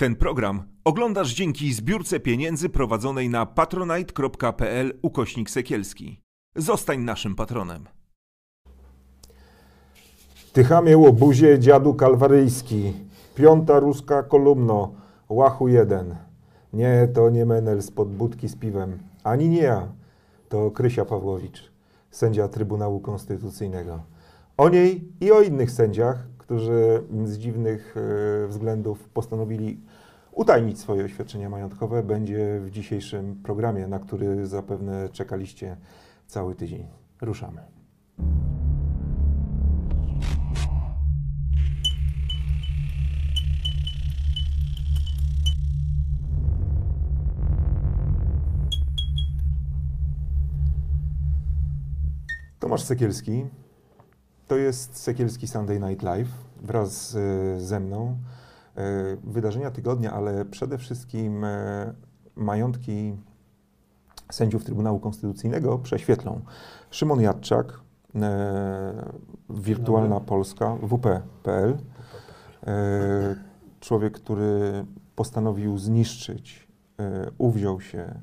Ten program oglądasz dzięki zbiórce pieniędzy prowadzonej na patronite.pl ukośnik sekielski. Zostań naszym patronem. Tychamie łobuzie, dziadu kalwaryjski, piąta ruska kolumno, łachu jeden. Nie, to nie Menel spod budki z piwem, ani nie ja, to Krysia Pawłowicz, sędzia Trybunału Konstytucyjnego. O niej i o innych sędziach, którzy z dziwnych e, względów postanowili utajnić swoje oświadczenia majątkowe, będzie w dzisiejszym programie, na który zapewne czekaliście cały tydzień. Ruszamy. Tomasz Sekielski. To jest Sekielski Sunday Night Live wraz ze mną. E, Wydarzenia tygodnia, ale przede wszystkim e, majątki sędziów Trybunału Konstytucyjnego prześwietlą. Szymon Jadczak, e, Wirtualna Polska, WP.pl. Człowiek, który postanowił zniszczyć, uwziął się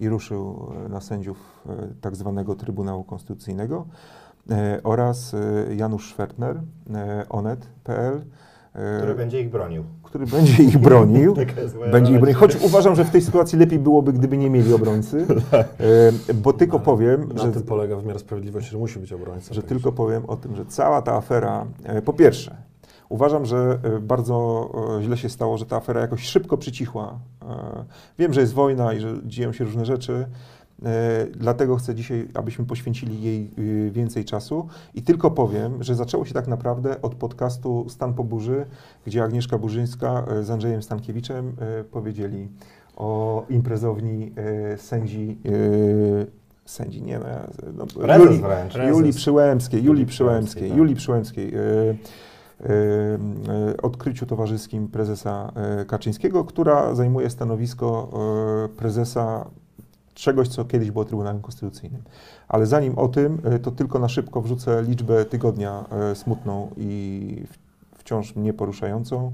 i ruszył na sędziów tak zwanego Trybunału Konstytucyjnego oraz Janusz Schwertner, onet.pl, Który będzie ich bronił. który będzie ich bronił. Będzie ich bronił. Choć uważam, że w tej sytuacji lepiej byłoby, gdyby nie mieli obrońcy, e, bo tylko powiem, Na że, tym polega wymiar sprawiedliwości, że musi być obrońca. że Tak tylko powiem o tym, że cała ta afera, e, po pierwsze, uważam, że e, bardzo źle się stało, że ta afera jakoś szybko przycichła. Wiem, że jest wojna i że dzieją się różne rzeczy, dlatego chcę dzisiaj, abyśmy poświęcili jej y, więcej czasu i tylko powiem, że zaczęło się tak naprawdę od podcastu Stan po burzy, gdzie Agnieszka Burzyńska e, z Andrzejem Stankiewiczem e, powiedzieli o imprezowni e, sędzi e, sędzi, nie no, no Julii, wręcz. Julii Przyłębskiej, Julii Przyłębskiej, tak. Julii Przyłębskiej, e, e, e, odkryciu towarzyskim prezesa e, Kaczyńskiego, która zajmuje stanowisko e, prezesa czegoś, co kiedyś było Trybunałem Konstytucyjnym. Ale zanim o tym, e, to tylko na szybko wrzucę liczbę tygodnia e, smutną i wciąż mnie poruszającą,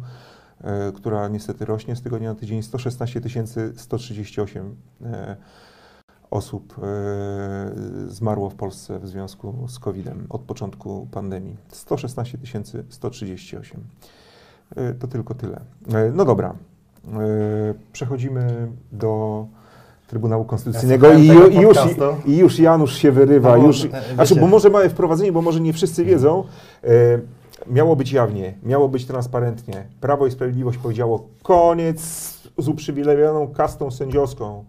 e, która niestety rośnie z tygodnia na tydzień. 116 138 e, osób zmarło w Polsce w związku z COVID-em od początku pandemii. 116 138. E, To tylko tyle. No dobra. Przechodzimy do Trybunału Konstytucyjnego i, słuchałem ju- i, już, i już Janusz się wyrywa. No bo, już, e, znaczy, wiecie- bo może małe wprowadzenie, bo może nie wszyscy wiedzą. E, miało być jawnie, miało być transparentnie. Prawo i Sprawiedliwość powiedziało koniec z uprzywilejowaną kastą sędziowską,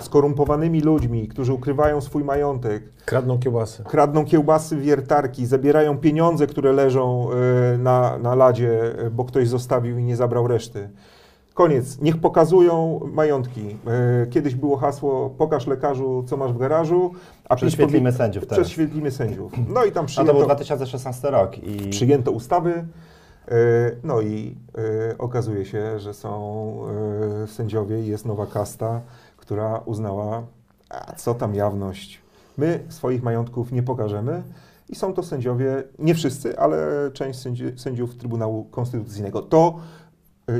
skorumpowanymi ludźmi, którzy ukrywają swój majątek, Kradną kiełbasy. kradną kiełbasy, wiertarki, zabierają pieniądze, które leżą e, na, na ladzie, bo ktoś zostawił i nie zabrał reszty. Koniec. Niech pokazują majątki. E, Kiedyś było hasło pokaż lekarzu, co masz w garażu, a Prześwietlimy powie- sędziów teraz. Prześwietlimy sędziów. No i tam A to był przyjęto, 2016 rok i przyjęto ustawy. e, No i e, okazuje się, że są sędziowie i jest nowa kasta, która uznała, a co tam jawność. My swoich majątków nie pokażemy i są to sędziowie, nie wszyscy, ale część sędzi, sędziów Trybunału Konstytucyjnego. To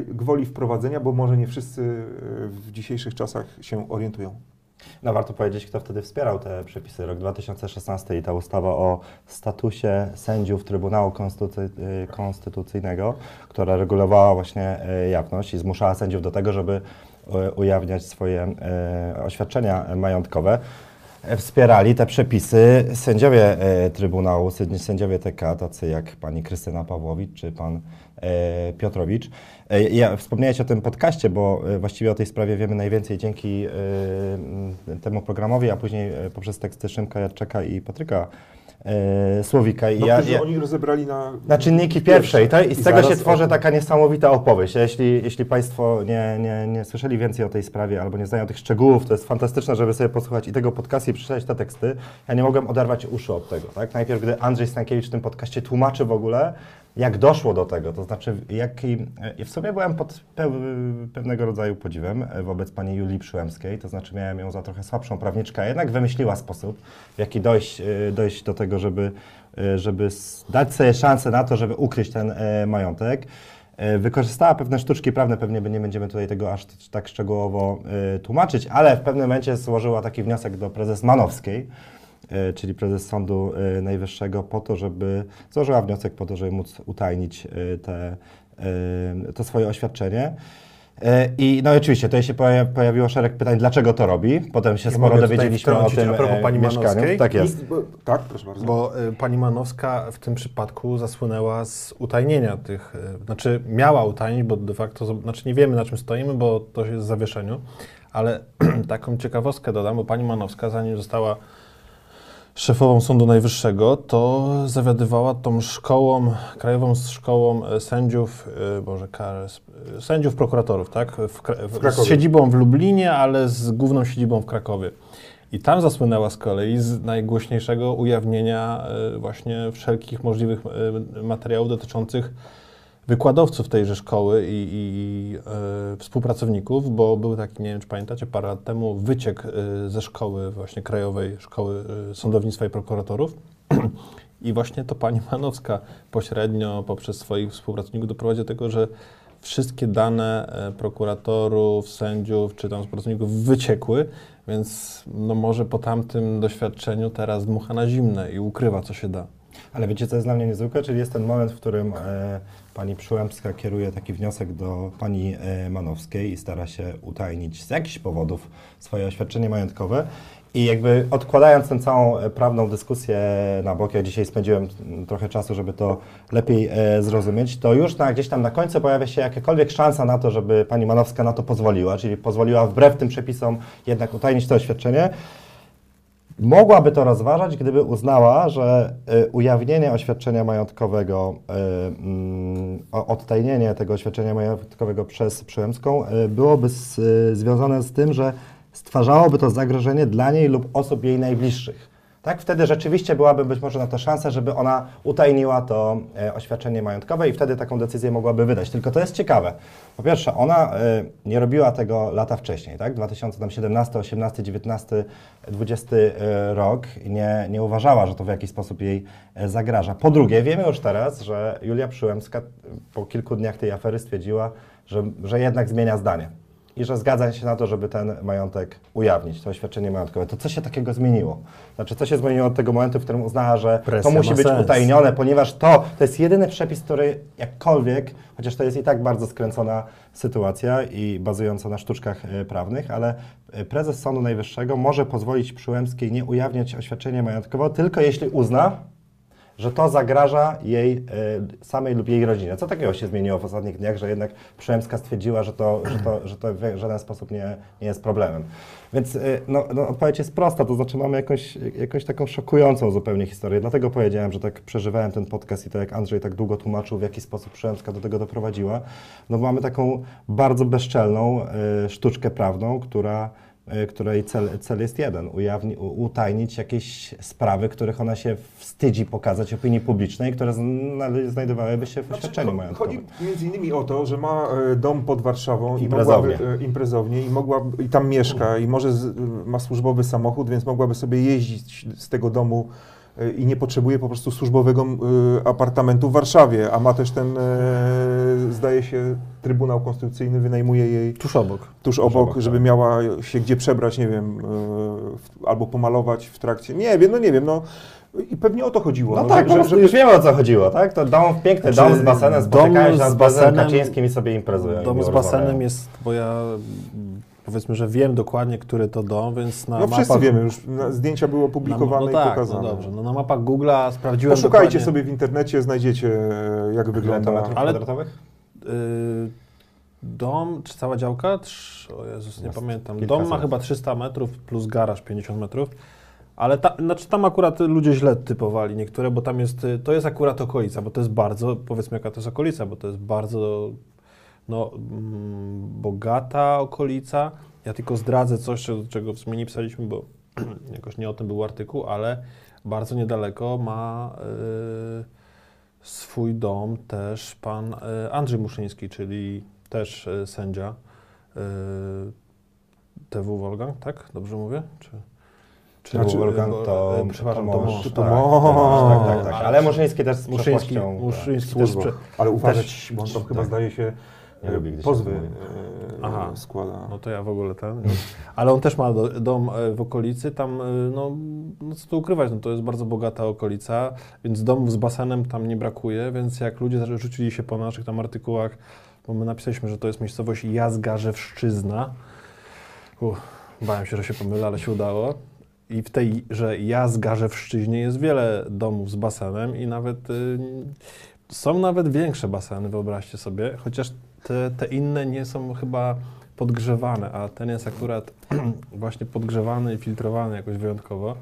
gwoli wprowadzenia, bo może nie wszyscy e, w dzisiejszych czasach się orientują. no warto powiedzieć, kto wtedy wspierał te przepisy. Rok 2016 i ta ustawa o statusie sędziów Trybunału y, Konstytucyjnego, która regulowała właśnie jawność i zmuszała sędziów do tego, żeby ujawniać swoje oświadczenia majątkowe. Wspierali te przepisy sędziowie Trybunału, sędzi- sędziowie TK, tacy jak pani Krystyna Pawłowicz czy pan Piotrowicz. E, ja wspomniałeś o tym podcaście, bo e, właściwie o tej sprawie wiemy najwięcej dzięki e, temu programowi, a później e, poprzez teksty Szymka Jadczaka i Patryka e, Słowika. I No, ja, ja, oni rozebrali na, na czynniki pierwsze i, to, i z I tego się tworzy taka niesamowita opowieść. Jeśli, jeśli Państwo nie, nie, nie słyszeli więcej o tej sprawie albo nie znają tych szczegółów, to jest fantastyczne, żeby sobie posłuchać i tego podcastu i przeczytać te teksty. Ja nie mogłem oderwać uszu od tego. Tak? Najpierw, gdy Andrzej Stankiewicz w tym podcaście tłumaczy w ogóle, jak doszło do tego, to znaczy jaki... W sumie byłem pod pe pewnego rodzaju podziwem e, wobec pani Julii Przyłębskiej, to znaczy miałem ją za trochę słabszą prawniczkę, a jednak wymyśliła sposób, w jaki dojść, e, dojść do tego, żeby, e, żeby dać sobie szansę na to, żeby ukryć ten e, majątek. e, wykorzystała pewne sztuczki prawne, pewnie nie będziemy tutaj tego aż tak szczegółowo e, tłumaczyć, ale w pewnym momencie złożyła taki wniosek do prezes Manowskiej, e, czyli prezes Sądu e, Najwyższego, po to, żeby złożyła wniosek po to, żeby móc utajnić e, te, e, to swoje oświadczenie. E, I no i oczywiście tutaj się poja- pojawiło szereg pytań, dlaczego to robi. Potem się Ja sporo dowiedzieliśmy o tym a propos e, pani mieszkaniu. Manowskiej? Tak jest. I- bo- tak, proszę bardzo. Bo y, pani Manowska w tym przypadku zasłynęła z utajnienia tych, y, znaczy miała utajnić, bo de facto, znaczy nie wiemy na czym stoimy, bo to jest w zawieszeniu, ale taką ciekawostkę dodam, bo pani Manowska, zanim została szefową Sądu Najwyższego, to zawiadywała tą szkołą, Krajową Szkołą Sędziów, y, Boże, y, sędziów prokuratorów, tak? W, w, z siedzibą w Lublinie, ale z główną siedzibą w Krakowie. I tam zasłynęła z kolei z najgłośniejszego ujawnienia e, właśnie wszelkich możliwych materiałów dotyczących wykładowców tejże szkoły i, i e, współpracowników, bo był taki, nie wiem czy pamiętacie, parę lat temu wyciek e, ze szkoły właśnie Krajowej Szkoły e, Sądownictwa i Prokuratorów. I właśnie to pani Manowska pośrednio poprzez swoich współpracowników doprowadzi do tego, że wszystkie dane prokuratorów, sędziów czy tam współpracowników wyciekły, więc no może po tamtym doświadczeniu teraz dmucha na zimne i ukrywa co się da. Ale wiecie, co jest dla mnie niezwykłe? Czyli jest ten moment, w którym e, pani Przyłębska kieruje taki wniosek do pani e, Manowskiej i stara się utajnić z jakichś powodów swoje oświadczenie majątkowe. I jakby odkładając tę całą e, prawną dyskusję na bok, ja dzisiaj spędziłem mm, trochę czasu, żeby to lepiej e, zrozumieć, to już na, gdzieś tam na końcu pojawia się jakakolwiek szansa na to, żeby pani Manowska na to pozwoliła, czyli pozwoliła wbrew tym przepisom jednak utajnić to oświadczenie. Mogłaby to rozważać, gdyby uznała, że y, ujawnienie oświadczenia majątkowego, y, o- odtajnienie tego oświadczenia majątkowego przez Przyłębską y, byłoby z, y, związane z tym, że stwarzałoby to zagrożenie dla niej lub osób jej najbliższych. Tak, wtedy rzeczywiście byłaby być może na to szansa, żeby ona utajniła to e, oświadczenie majątkowe i wtedy taką decyzję mogłaby wydać. Tylko to jest ciekawe. Po pierwsze, ona e, nie robiła tego lata wcześniej, tak? 2017, 18, 19, 20 e, rok nie, nie uważała, że to w jakiś sposób jej e, zagraża. Po drugie, wiemy już teraz, że Julia Przyłębska po kilku dniach tej afery stwierdziła, że, że jednak zmienia zdanie i że zgadza się na to, żeby ten majątek ujawnić, to oświadczenie majątkowe. To co się takiego zmieniło? Znaczy, co się zmieniło od tego momentu, w którym uznała, że Presja to musi być sens. utajnione, ponieważ to, to jest jedyny przepis, który jakkolwiek, chociaż to jest i tak bardzo skręcona sytuacja i bazująca na sztuczkach e, prawnych, ale e, prezes Sądu Najwyższego może pozwolić Przyłębskiej nie ujawniać oświadczenia majątkowego, tylko jeśli uzna, że to zagraża jej e, samej lub jej rodzinie. Co takiego się zmieniło w ostatnich dniach, że jednak Przyłębska stwierdziła, że to, że to, że to w żaden sposób nie, nie jest problemem. Więc e, no, no, odpowiedź jest prosta, to znaczy mamy jakąś, jakąś taką szokującą zupełnie historię. Dlatego powiedziałem, że tak przeżywałem ten podcast i to jak Andrzej tak długo tłumaczył, w jaki sposób Przyłębska do tego doprowadziła. No bo mamy taką bardzo bezczelną e, sztuczkę prawną, która y, której cel, cel jest jeden, ujawni, utajnić jakieś sprawy, których ona się wstydzi pokazać opinii publicznej, które zna- znajdowałyby się w oświadczeniu cho- majątkowym. Chodzi między innymi o to, że ma e, dom pod Warszawą i Imprezownię. mogłaby, e, imprezownię i, mogłaby, i tam mieszka i może z, ma służbowy samochód, więc mogłaby sobie jeździć z tego domu i nie potrzebuje po prostu służbowego e, apartamentu w Warszawie, a ma też ten, e, zdaje się, Trybunał Konstytucyjny wynajmuje jej Tuż obok. tuż obok, obok, żeby tak. miała się gdzie przebrać, nie wiem, e, albo pomalować w trakcie. Nie wiem, no nie wiem, no i pewnie o to chodziło. No tak, po prostu już wiemy o co chodziło, tak? To dom, piękny Znaczy, dom z basenem, dom spotykają się z z basenem Kaczyńskim i sobie imprezują. Dom z rozmawiają. basenem jest, bo ja powiedzmy, że wiem dokładnie, który to dom, więc na No wszyscy mapach... wiemy już, na, zdjęcia było na, opublikowane no i tak, pokazane. No dobrze, no na mapach Google'a sprawdziłem Poszukajcie dokładnie, sobie w internecie, znajdziecie e, jak wygląda. metrów Ale- kwadratowych? Y, dom, czy cała działka? Trz, o Jezus, nie Jest pamiętam. kilkaset. Dom ma chyba 300 metrów plus garaż 50 metrów. Ale ta, znaczy tam akurat ludzie źle typowali niektóre, bo tam jest, y, to jest akurat okolica, bo to jest bardzo, powiedzmy jaka to jest okolica, bo to jest bardzo no, mm, bogata okolica. Ja tylko zdradzę coś, czego, czego w sumie nie pisaliśmy, bo jakoś nie o tym był artykuł, ale bardzo niedaleko ma y, swój dom też pan y, Andrzej Muszyński, czyli też y, sędzia y, TW Wolfgang, tak? Dobrze mówię? Czy... Czy Znaczy, Wolfgang to, przepraszam, to to mąż. mąż. Tak, To tak, mąż. tak, tak, tak. Ale Muszyński też z Muszyński, tak. Muszyński też. Ale uważać, też- bo on tam chyba tak. zdaje się Nie lubi, gdy się pozwy mówi. e, Aha. składa. No to ja w ogóle ten. Ale on też ma do, dom e, w okolicy, tam, e, no, no co tu ukrywać, no to jest bardzo bogata okolica, więc domów z basenem tam nie brakuje, więc jak ludzie rzucili się po naszych tam artykułach, bo my napisaliśmy, że to jest miejscowość Jazgarzewszczyzna. Uff, bałem się, że się pomylę, ale się udało. I w tej, że Jazgarzewszczyźnie jest wiele domów z basenem i nawet y, są nawet większe baseny, wyobraźcie sobie, chociaż te, te inne nie są chyba podgrzewane, a ten jest akurat właśnie podgrzewany i filtrowany jakoś wyjątkowo,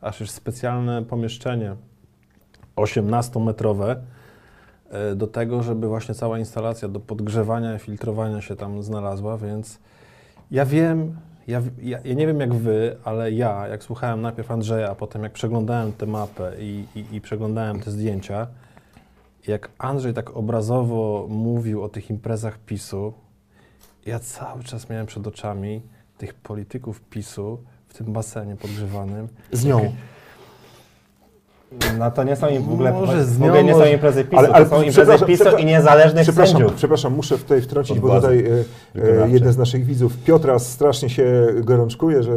aż już specjalne pomieszczenie 18-metrowe e, do tego, żeby właśnie cała instalacja do podgrzewania i filtrowania się tam znalazła, więc ja wiem, ja, ja, ja nie wiem jak wy, ale ja, jak słuchałem najpierw Andrzeja, a potem jak przeglądałem tę mapę i, i, i przeglądałem te zdjęcia, jak Andrzej tak obrazowo mówił o tych imprezach PiSu, ja cały czas miałem przed oczami tych polityków PiSu w tym basenie podgrzewanym. Z nią. No to nie są im w ogóle, Może z w ogóle nie są imprezy PiSu, Ale- ale to są imprezy PiSu i niezależnych Przepraszam, sędziów. przepraszam, muszę tutaj wtrącić, bo tutaj e, e, jeden z naszych widzów, Piotra, strasznie się gorączkuje, że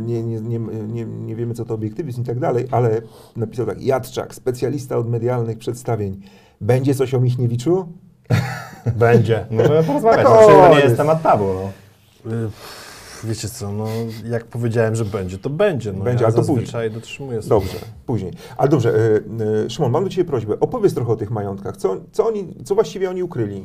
nie, nie, nie, nie, nie wiemy, co to obiektywizm i tak dalej, ale napisał tak, Jadczak, specjalista od medialnych przedstawień. Będzie coś o Michniewiczu? Będzie. Możemy porozmawiać, Tak, no, to nie jest. temat tabu. No. Y, Wiecie co, no jak powiedziałem, że będzie, to będzie. No, Będzie, ja ale to zazwyczaj dotrzymuję słowa. Dobrze, później. Ale dobrze, e, e, Szymon, mam do Ciebie prośbę. Opowiedz trochę o tych majątkach. Co, co, oni, co właściwie oni ukryli?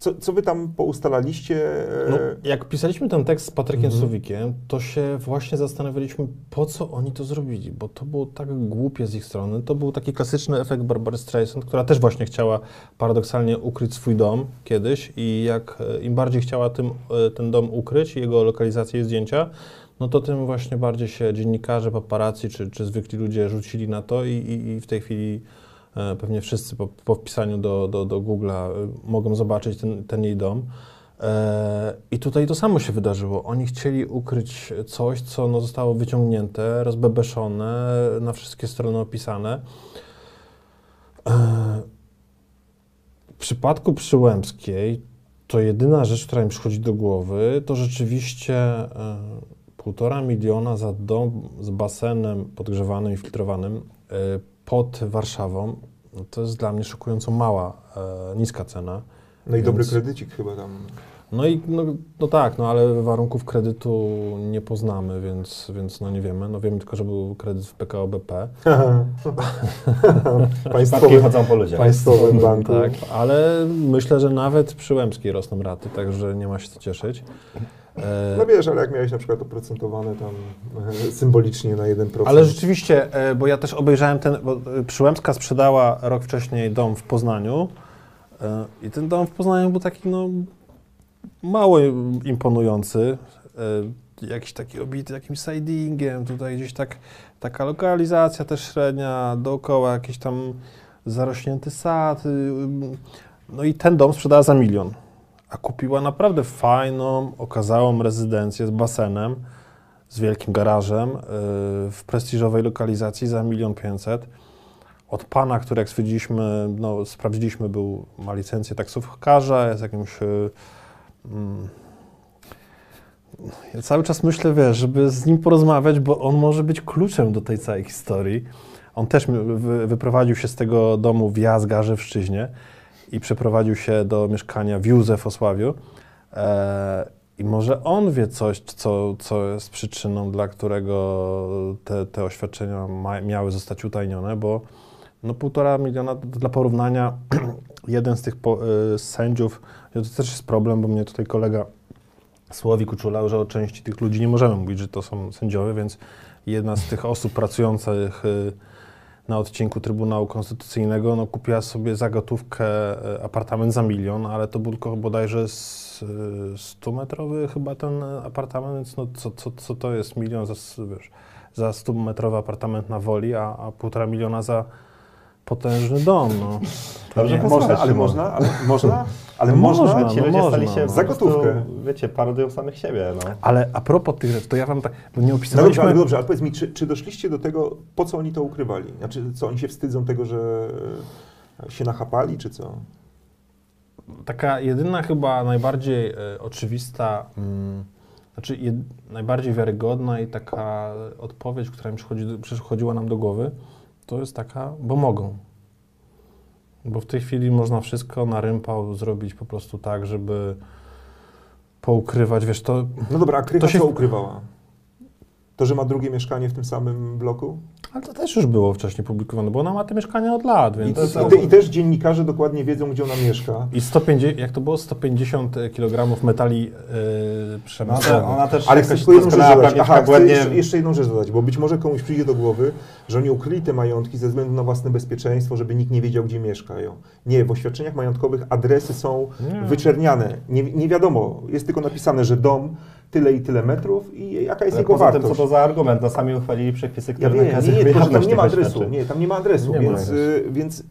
Co, co Wy tam poustalaliście? E, No, jak pisaliśmy ten tekst z Patrykiem Mhm. Sowikiem, to się właśnie zastanawialiśmy, po co oni to zrobili, bo to było tak głupie z ich strony. To był taki klasyczny efekt Barbary Streisand, która też właśnie chciała paradoksalnie ukryć swój dom kiedyś i jak e, im bardziej chciała tym, e, ten dom ukryć, jego lokalizację i zdjęcia, no to tym właśnie bardziej się dziennikarze, paparazzi czy, czy zwykli ludzie rzucili na to i, i, i w tej chwili pewnie wszyscy po, po wpisaniu do, do, do e, mogą zobaczyć ten, ten jej dom. E, I tutaj to samo się wydarzyło. Oni chcieli ukryć coś, co no, zostało wyciągnięte, rozbebeszone, na wszystkie strony opisane. E, W przypadku Przyłębskiej to jedyna rzecz, która mi przychodzi do głowy, to rzeczywiście e, półtora miliona za dom z basenem podgrzewanym i filtrowanym e, pod Warszawą. No, To jest dla mnie szokująco mała, e, niska cena. no i dobry kredycik chyba tam. No i no, no tak, no ale warunków kredytu nie poznamy, więc, więc no nie wiemy. No wiemy tylko, że był kredyt w PKO BP. Przypadki Państwowy, chodzą po ludziach. państwowym banku. Tak, ale myślę, że nawet przy Łębskiej rosną raty, także nie ma się co cieszyć. E, No wiesz, ale jak miałeś na przykład oprocentowane tam e, symbolicznie na 1%. ale rzeczywiście, e, bo ja też obejrzałem ten, bo Przyłębska sprzedała rok wcześniej dom w Poznaniu i ten dom w Poznaniu był taki no mało imponujący. Jakiś taki obity jakimś sidingiem, tutaj gdzieś tak, taka lokalizacja też średnia, dookoła jakiś tam zarośnięty sad. y, ym, No i ten dom sprzedała za milion, a kupiła naprawdę fajną, okazałą rezydencję z basenem, z wielkim garażem y, w prestiżowej lokalizacji za milion pięćset. Od pana, który jak stwierdziliśmy, no, sprawdziliśmy, był, ma licencję taksówkarza, jest jakimś y, Mm. Ja cały czas myślę, wiesz, żeby z nim porozmawiać, bo on może być kluczem do tej całej historii. On też wyprowadził się z tego domu w Jazgarze w Szczyźnie i przeprowadził się do mieszkania w Józefosławiu. E, I może on wie coś, co, co jest przyczyną, dla którego te, te oświadczenia miały zostać utajnione, bo no półtora miliona, dla porównania, jeden z tych po, y, sędziów, to też jest problem, bo mnie tutaj kolega Słowik uczulał, że o części tych ludzi nie możemy mówić, że to są sędziowie, więc jedna z tych osób pracujących y, na odcinku Trybunału Konstytucyjnego no, kupiła sobie za gotówkę y, apartament za milion, ale to był tylko bodajże z, y, 100-metrowy chyba ten apartament, więc no, co, co, co to jest milion za, wiesz, za 100-metrowy apartament na Woli, a, a półtora miliona za potężny dom, no. Dobrze Nie, można, ale można, ale można, ale No można. można, Ci no ludzie można, stali się no. Za prostu, gotówkę. wiecie, parodują samych siebie, no. Ale a propos tych rzeczy, to ja wam tak, bo nie No dobrze, opisywaliśmy... ale dobrze, ale powiedz mi, czy, czy doszliście do tego, po co oni to ukrywali? Znaczy, co, oni się wstydzą tego, że e, się nachapali, czy co? Taka jedyna chyba najbardziej e, oczywista, mm, znaczy jed, najbardziej wiarygodna i taka odpowiedź, która mi przychodzi, przychodziła nam do głowy, to jest taka, bo mogą. Bo w tej chwili można wszystko na rympał zrobić po prostu tak, żeby poukrywać, wiesz, to... No dobra, a Krycha To się- co ukrywała? To, że ma drugie mieszkanie w tym samym bloku? Ale to też już było wcześniej publikowane, bo ona ma te mieszkania od lat, I, więc... i, te, I też dziennikarze dokładnie wiedzą, gdzie ona mieszka. I 150, jak to było? 150 kg metali yy, No, przemysłowych. to ona też Ale chcę tylko jedną rzecz dodać. Aha, jeszcze, jeszcze jedną rzecz dodać, bo być może komuś przyjdzie do głowy, że oni ukryli te majątki ze względu na własne bezpieczeństwo, żeby nikt nie wiedział, gdzie mieszkają. Nie, w oświadczeniach majątkowych adresy są Nie. wyczerniane. Nie, nie wiadomo, jest tylko napisane, że dom tyle i tyle metrów i jaka jest Ale jego poza tym, wartość. co to za argument? No sami uchwalili przepisy, Ja które wiem, nie, nakazują nie, tylko, że tam nie ma adresu. Nie, tam nie ma adresu, Nie ma więc, adresu. y, więc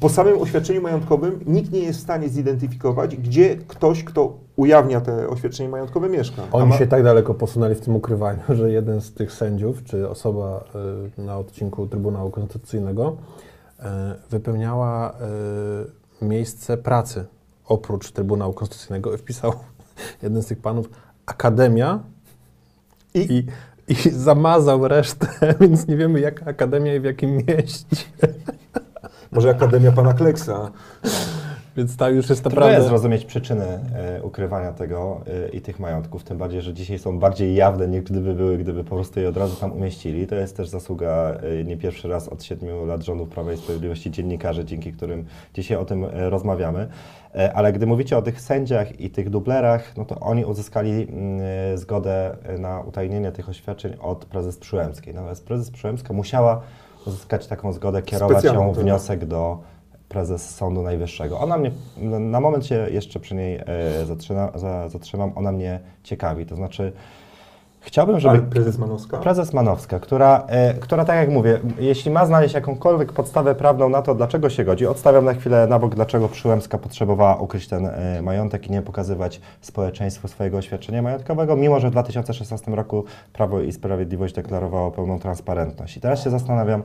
po samym oświadczeniu majątkowym nikt nie jest w stanie zidentyfikować, gdzie ktoś, kto ujawnia te oświadczenie majątkowe mieszka. Oni ma- się tak daleko posunęli w tym ukrywaniu, że jeden z tych sędziów, czy osoba y, na odcinku Trybunału Konstytucyjnego y, wypełniała miejsce pracy oprócz Trybunału Konstytucyjnego i wpisał jeden z tych panów Akademia I- i, i zamazał resztę, więc nie wiemy jaka akademia i w jakim mieście. Może Akademia Pana Kleksa. Więc ta już jest Trudno naprawdę... jest zrozumieć przyczyny e, ukrywania tego e, i tych majątków, tym bardziej, że dzisiaj są bardziej jawne niż gdyby były, gdyby po prostu je od razu tam umieścili. To jest też zasługa e, nie pierwszy raz od siedmiu lat rządów Prawa i Sprawiedliwości dziennikarzy, dzięki którym dzisiaj o tym rozmawiamy. E, Ale gdy mówicie o tych sędziach i tych dublerach, no to oni uzyskali mm, e, zgodę na utajnienie tych oświadczeń od prezes Przyłębskiej. Natomiast prezes Przyłębska musiała uzyskać taką zgodę, kierować Specjalną, ją tak. wniosek do prezes Sądu Najwyższego. Ona mnie, na- moment się jeszcze przy niej e, zatrzyma, za, zatrzymam, ona mnie ciekawi. To znaczy, chciałbym, żeby Ale prezes Manowska? prezes Manowska, która, e, która tak jak mówię, jeśli ma znaleźć jakąkolwiek podstawę prawną na to, dlaczego się godzi, odstawiam na chwilę na bok, dlaczego Przyłębska potrzebowała ukryć ten e, majątek i nie pokazywać społeczeństwu swojego oświadczenia majątkowego, mimo że w 2016 roku Prawo i Sprawiedliwość deklarowało pełną transparentność. I teraz się zastanawiam,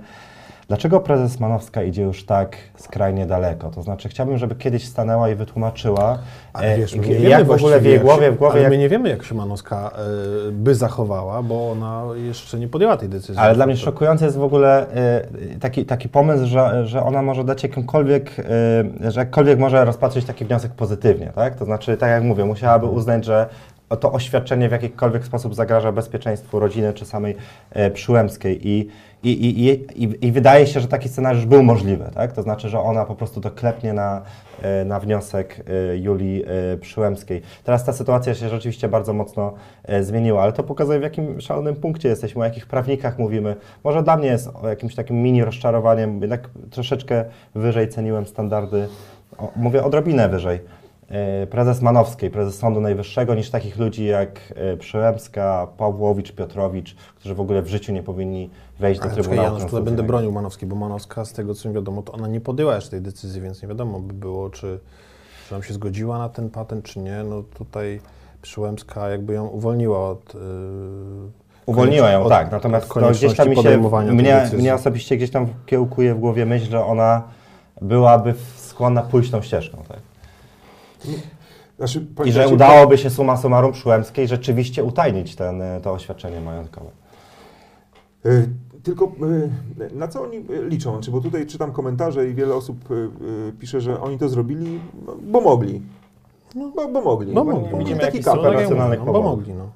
Dlaczego prezes Manowska idzie już tak skrajnie daleko? To znaczy, chciałbym, żeby kiedyś stanęła i wytłumaczyła, Ale e, wiesz, my nie jak w ogóle w jej głowie, się, w głowie ale jak my nie wiemy, jak się Manowska y, by zachowała, bo ona jeszcze nie podjęła tej decyzji. Ale dla mnie szokujący jest w ogóle y, taki, taki pomysł, że, że ona może dać jakąkolwiek, y, że jakkolwiek może rozpatrzeć taki wniosek pozytywnie, tak? To znaczy, tak jak mówię, musiałaby uznać, że to oświadczenie w jakikolwiek sposób zagraża bezpieczeństwu rodziny czy samej e, Przyłębskiej i, i, i, i, i, wydaje się, że taki scenariusz był możliwy, tak? To znaczy, że ona po prostu to klepnie na, e, na wniosek e, Julii e, Przyłębskiej. Teraz ta sytuacja się rzeczywiście bardzo mocno zmieniła, ale to pokazuje w jakim szalonym punkcie jesteśmy, o jakich prawnikach mówimy. Może dla mnie jest jakimś takim mini rozczarowaniem, jednak troszeczkę wyżej ceniłem standardy, o, mówię odrobinę wyżej, prezes Manowskiej, prezes Sądu Najwyższego, niż takich ludzi jak Przyłębska, Pawłowicz, Piotrowicz, którzy w ogóle w życiu nie powinni wejść do Ale Trybunału Janusz, tutaj będę bronił Manowskiej, bo Manowska, z tego co mi wiadomo, to ona nie podjęła jeszcze tej decyzji, więc nie wiadomo by było, czy, czy nam się zgodziła na ten patent, czy nie. No tutaj Przyłębska jakby ją uwolniła od... Yy, Uwolniła ją, od- tak. od Natomiast no, gdzieś tam mi się, mnie, mnie osobiście gdzieś tam kiełkuje w głowie myśl, że ona byłaby skłonna pójść tą ścieżką. Tak? Znaczy, I że udałoby się suma summarum Przyłębskiej rzeczywiście utajnić ten, to oświadczenie majątkowe. Y, Tylko y, na co oni y, liczą? Czy bo tutaj czytam komentarze i wiele osób y, pisze, że oni to zrobili, no, bo mogli. Bo, bo mogli. Bo Bo mogli. Widzimy, taki kapel. racjonalnych no, bo mogli, no.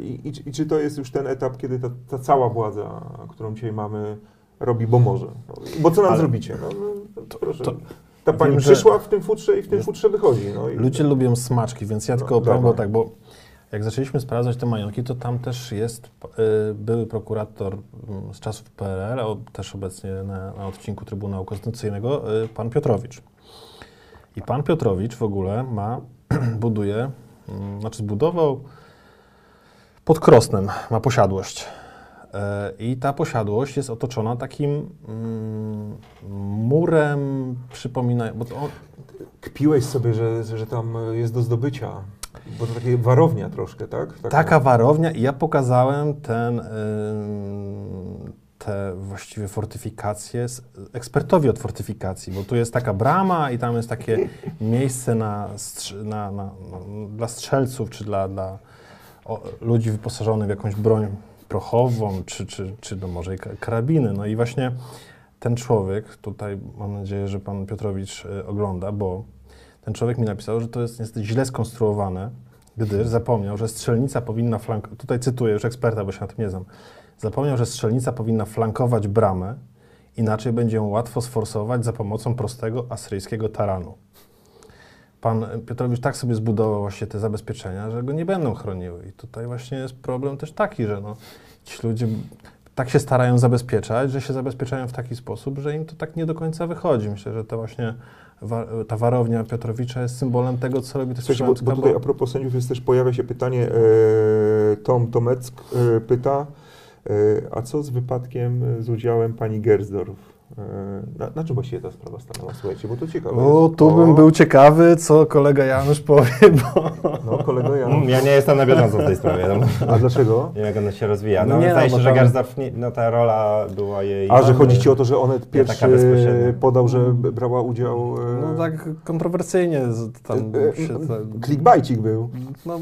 I, i, I czy to jest już ten etap, kiedy ta, ta cała władza, którą dzisiaj mamy, robi, bo może? No, bo co nam Ale- zrobicie? No, no, to, proszę. to- ta pani wiem, przyszła w tym futrze i w tym Jest- futrze wychodzi. No, i, Ludzie lubią smaczki, więc ja No, tylko opowiem, bo dawaj. tak, bo jak zaczęliśmy sprawdzać te majątki, to tam też jest y, były prokurator mm, z czasów PRL, też obecnie na, na odcinku Trybunału Konstytucyjnego, y, pan Piotrowicz. I pan Piotrowicz w ogóle ma, buduje, mm, znaczy zbudował pod Krosnem, ma posiadłość. E, I ta posiadłość jest otoczona takim mm, murem, przypomina, bo to Kpiłeś sobie, że, że tam jest do zdobycia, bo to takie warownia troszkę, tak? Taka, taka warownia i ja pokazałem ten, te właściwie fortyfikacje ekspertowi od fortyfikacji, bo tu jest taka brama i tam jest takie miejsce na, na, na, dla strzelców czy dla, dla o, ludzi wyposażonych w jakąś broń prochową, czy, czy, czy no może i ka- karabiny. No i właśnie ten człowiek, tutaj mam nadzieję, że pan Piotrowicz y, ogląda, bo ten człowiek mi napisał, że to jest niestety źle skonstruowane, gdyż zapomniał, że strzelnica powinna flankować, tutaj cytuję już eksperta, bo się na tym nie znam, zapomniał, że strzelnica powinna flankować bramę, inaczej będzie ją łatwo sforsować za pomocą prostego asyryjskiego taranu. Pan Piotrowicz tak sobie zbudował właśnie te zabezpieczenia, że go nie będą chroniły. I tutaj właśnie jest problem też taki, że no, ci ludzie tak się starają zabezpieczać, że się zabezpieczają w taki sposób, że im to tak nie do końca wychodzi. Myślę, że to właśnie ta warownia Piotrowicza jest symbolem tego, co robi też Słuchajcie, bo, bo tutaj a propos sędziów jest też pojawia się pytanie, e, Tom Tomeck e, pyta, e, a co z wypadkiem e, z udziałem pani Gersdorf? E, na, na czym właściwie ta sprawa stanęła? Słuchajcie, bo to ciekawe. O, tu bym był ciekawy, co kolega Janusz powie, bo... No, kolego Jan. Mm, Ja nie jestem na bieżąco w tej sprawie. No. A dlaczego? Nie wiem, jak ona się rozwija. No, No nie, wydaje no, się, że tam- no ta rola była jej... A, że chodzi ci o to, że Onet pierwszy podał, że b- brała udział... e, No tak kontrowersyjnie tam e, się... e, Clickbaitik był. No,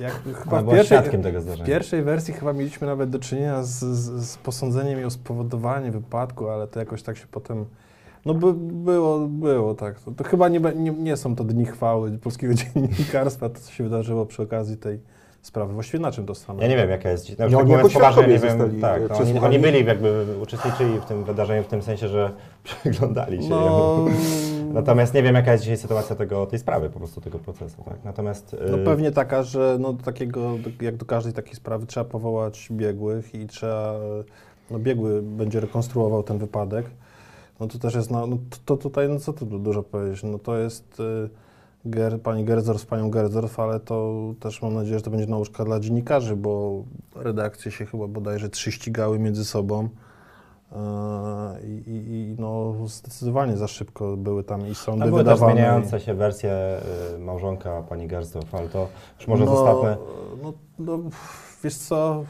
jak chyba w pierwszej, świadkiem tego w pierwszej wersji chyba mieliśmy nawet do czynienia z, z, z posądzeniem i o spowodowanie wypadku, ale to jakoś tak się potem... No by, było, było tak. To, to chyba nie, nie, nie są to dni chwały polskiego dziennikarstwa, to co się wydarzyło przy okazji tej sprawy. Właściwie na czym to stanęło? Ja nie wiem, jaka jest... No, Nie, oni jako poważnie, nie wiem, tak, e, no, oni, oni byli jakby, uczestniczyli w tym wydarzeniu w tym sensie, że przyglądali się No. Natomiast nie wiem, jaka jest dzisiaj sytuacja tego, tej sprawy, po prostu tego procesu, tak? Natomiast... no y, pewnie taka, że no, do takiego, jak do każdej takiej sprawy trzeba powołać biegłych i trzeba, no biegły będzie rekonstruował ten wypadek. No to też jest, no, no to, to tutaj, no co tu dużo powiedzieć, no to jest y, Ger, pani Gerzorf z panią Gerzorf, ale to też mam nadzieję, że to będzie nauczka dla dziennikarzy, bo redakcje się chyba bodajże trzy ścigały między sobą. Yy, I, i, no zdecydowanie za szybko były tam i sądy Tam były wydawane. zmieniające się wersje y, małżonka pani Gersdorf, ale to już może no, zostawmy. No, no, wiesz co,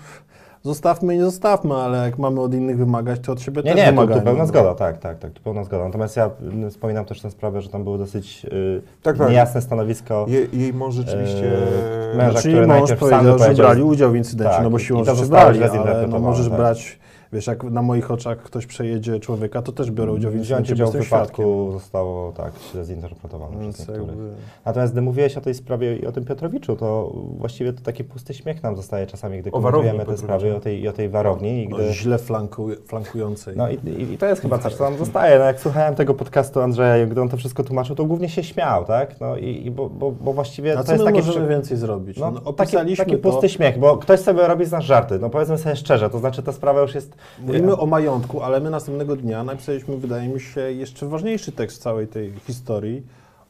zostawmy i nie zostawmy, ale jak mamy od innych wymagać, to od siebie Nie, też nie, tu, wymagajmy. tu pełna no. zgoda, tak, tak, tak, tu pełna zgoda. Natomiast ja y, wspominam też tę sprawę, że tam było dosyć y, Tak, tak. niejasne stanowisko. Je, jej mąż rzeczywiście... Eee, męża, Czyli który mąż najpierw sam powiedział, że brali udział w incydencie, Tak, no bo siłą rzeczy brali, ale no, możesz tak. brać, wiesz, jak na moich oczach ktoś przejedzie człowieka, to też biorę udział w incydencie, udział bo w wypadku świadkiem. zostało tak źle zinterpretowane Więc przez niektórych. jakby... Natomiast gdy mówiłeś o tej sprawie i o tym Piotrowiczu, to właściwie to taki pusty śmiech nam zostaje czasami, gdy O komentujemy te sprawy i o tej, i o tej warowni. I gdy, źle flanku, flankującej. no i, i, i to jest chyba coś, co nam zostaje. No, jak słuchałem tego podcastu Andrzeja, gdy on to wszystko tłumaczył, to głównie się śmiał, tak? No i, i bo, bo, bo właściwie A to co jest takie... możemy więcej zrobić? No, No, taki, opisaliśmy taki to. pusty śmiech, bo ktoś sobie robi z nas żarty. No powiedzmy sobie szczerze, to znaczy ta sprawa już jest... Mówimy o majątku, ale my następnego dnia napisaliśmy, wydaje mi się, jeszcze ważniejszy tekst całej tej historii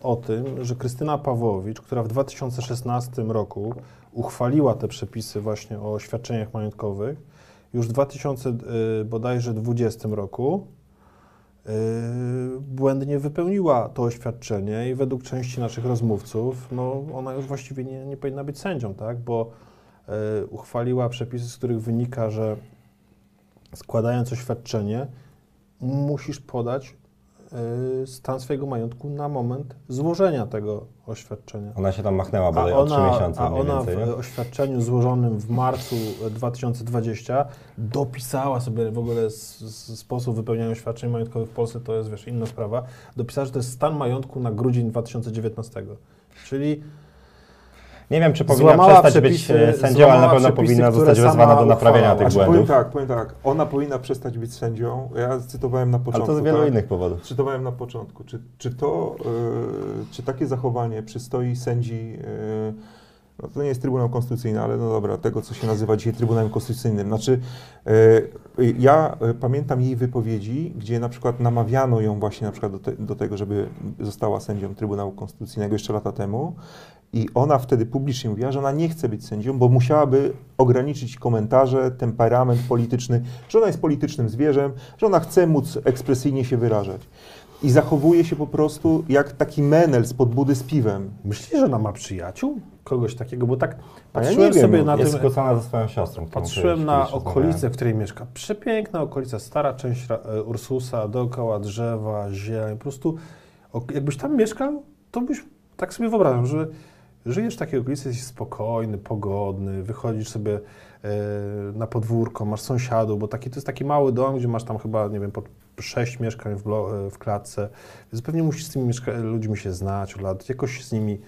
o tym, że Krystyna Pawłowicz, która w 2016 roku uchwaliła te przepisy właśnie o świadczeniach majątkowych, już w 2020 roku yy, błędnie wypełniła to oświadczenie i według części naszych rozmówców, no ona już właściwie nie, nie powinna być sędzią, tak, bo yy, uchwaliła przepisy, z których wynika, że składając oświadczenie, musisz podać y, stan swojego majątku na moment złożenia tego oświadczenia. Ona się tam machnęła bodaj o trzy miesiące a ona więcej, w nie? oświadczeniu złożonym w marcu 2020 dopisała sobie w ogóle s- s- sposób wypełniania oświadczeń majątkowych w Polsce, to jest wiesz, inna sprawa, dopisała, że to jest stan majątku na grudzień 2019. Czyli Nie wiem, czy powinna Złamała przestać być przepisy- e, sędzią, ale na pewno przepisy, powinna zostać wezwana do naprawienia uchwalała. tych Znaczy, powiem błędów. tak, powiem tak, ona powinna przestać być sędzią. Ja cytowałem na Ale początku. to z wielu tak? innych powodów. Cytowałem na początku. Czy, czy to, y, czy takie zachowanie przystoi sędzi No to nie jest Trybunał Konstytucyjny, ale no dobra, tego, co się nazywa dzisiaj Trybunałem Konstytucyjnym. Znaczy, e, ja e, pamiętam jej wypowiedzi, gdzie na przykład namawiano ją właśnie na przykład do, te, do tego, żeby została sędzią Trybunału Konstytucyjnego jeszcze lata temu. I ona wtedy publicznie mówiła, że ona nie chce być sędzią, bo musiałaby ograniczyć komentarze, temperament polityczny, że ona jest politycznym zwierzem, że ona chce móc ekspresyjnie się wyrażać. I zachowuje się po prostu jak taki menel z budy z piwem. Myślisz, że ona ma przyjaciół? Kogoś takiego, bo tak ja patrzyłem wiem, sobie no, na Jest tym... skłócona ze swoją siostrą. Patrzyłem na rozmawiałem. w której mieszka. Przepiękna okolica, stara część e, Ursusa, dookoła drzewa, zieleń. Po prostu jakbyś tam mieszkał, to byś tak sobie wyobrażam, że żyjesz w takiej okolicy, jesteś spokojny, pogodny, wychodzisz sobie e, na podwórko, masz sąsiadów, bo taki, to jest taki mały dom, gdzie masz tam chyba, nie wiem, pod sześć mieszkań w, e, w klatce, więc pewnie musisz z tymi ludźmi się znać od lat, jakoś z nimi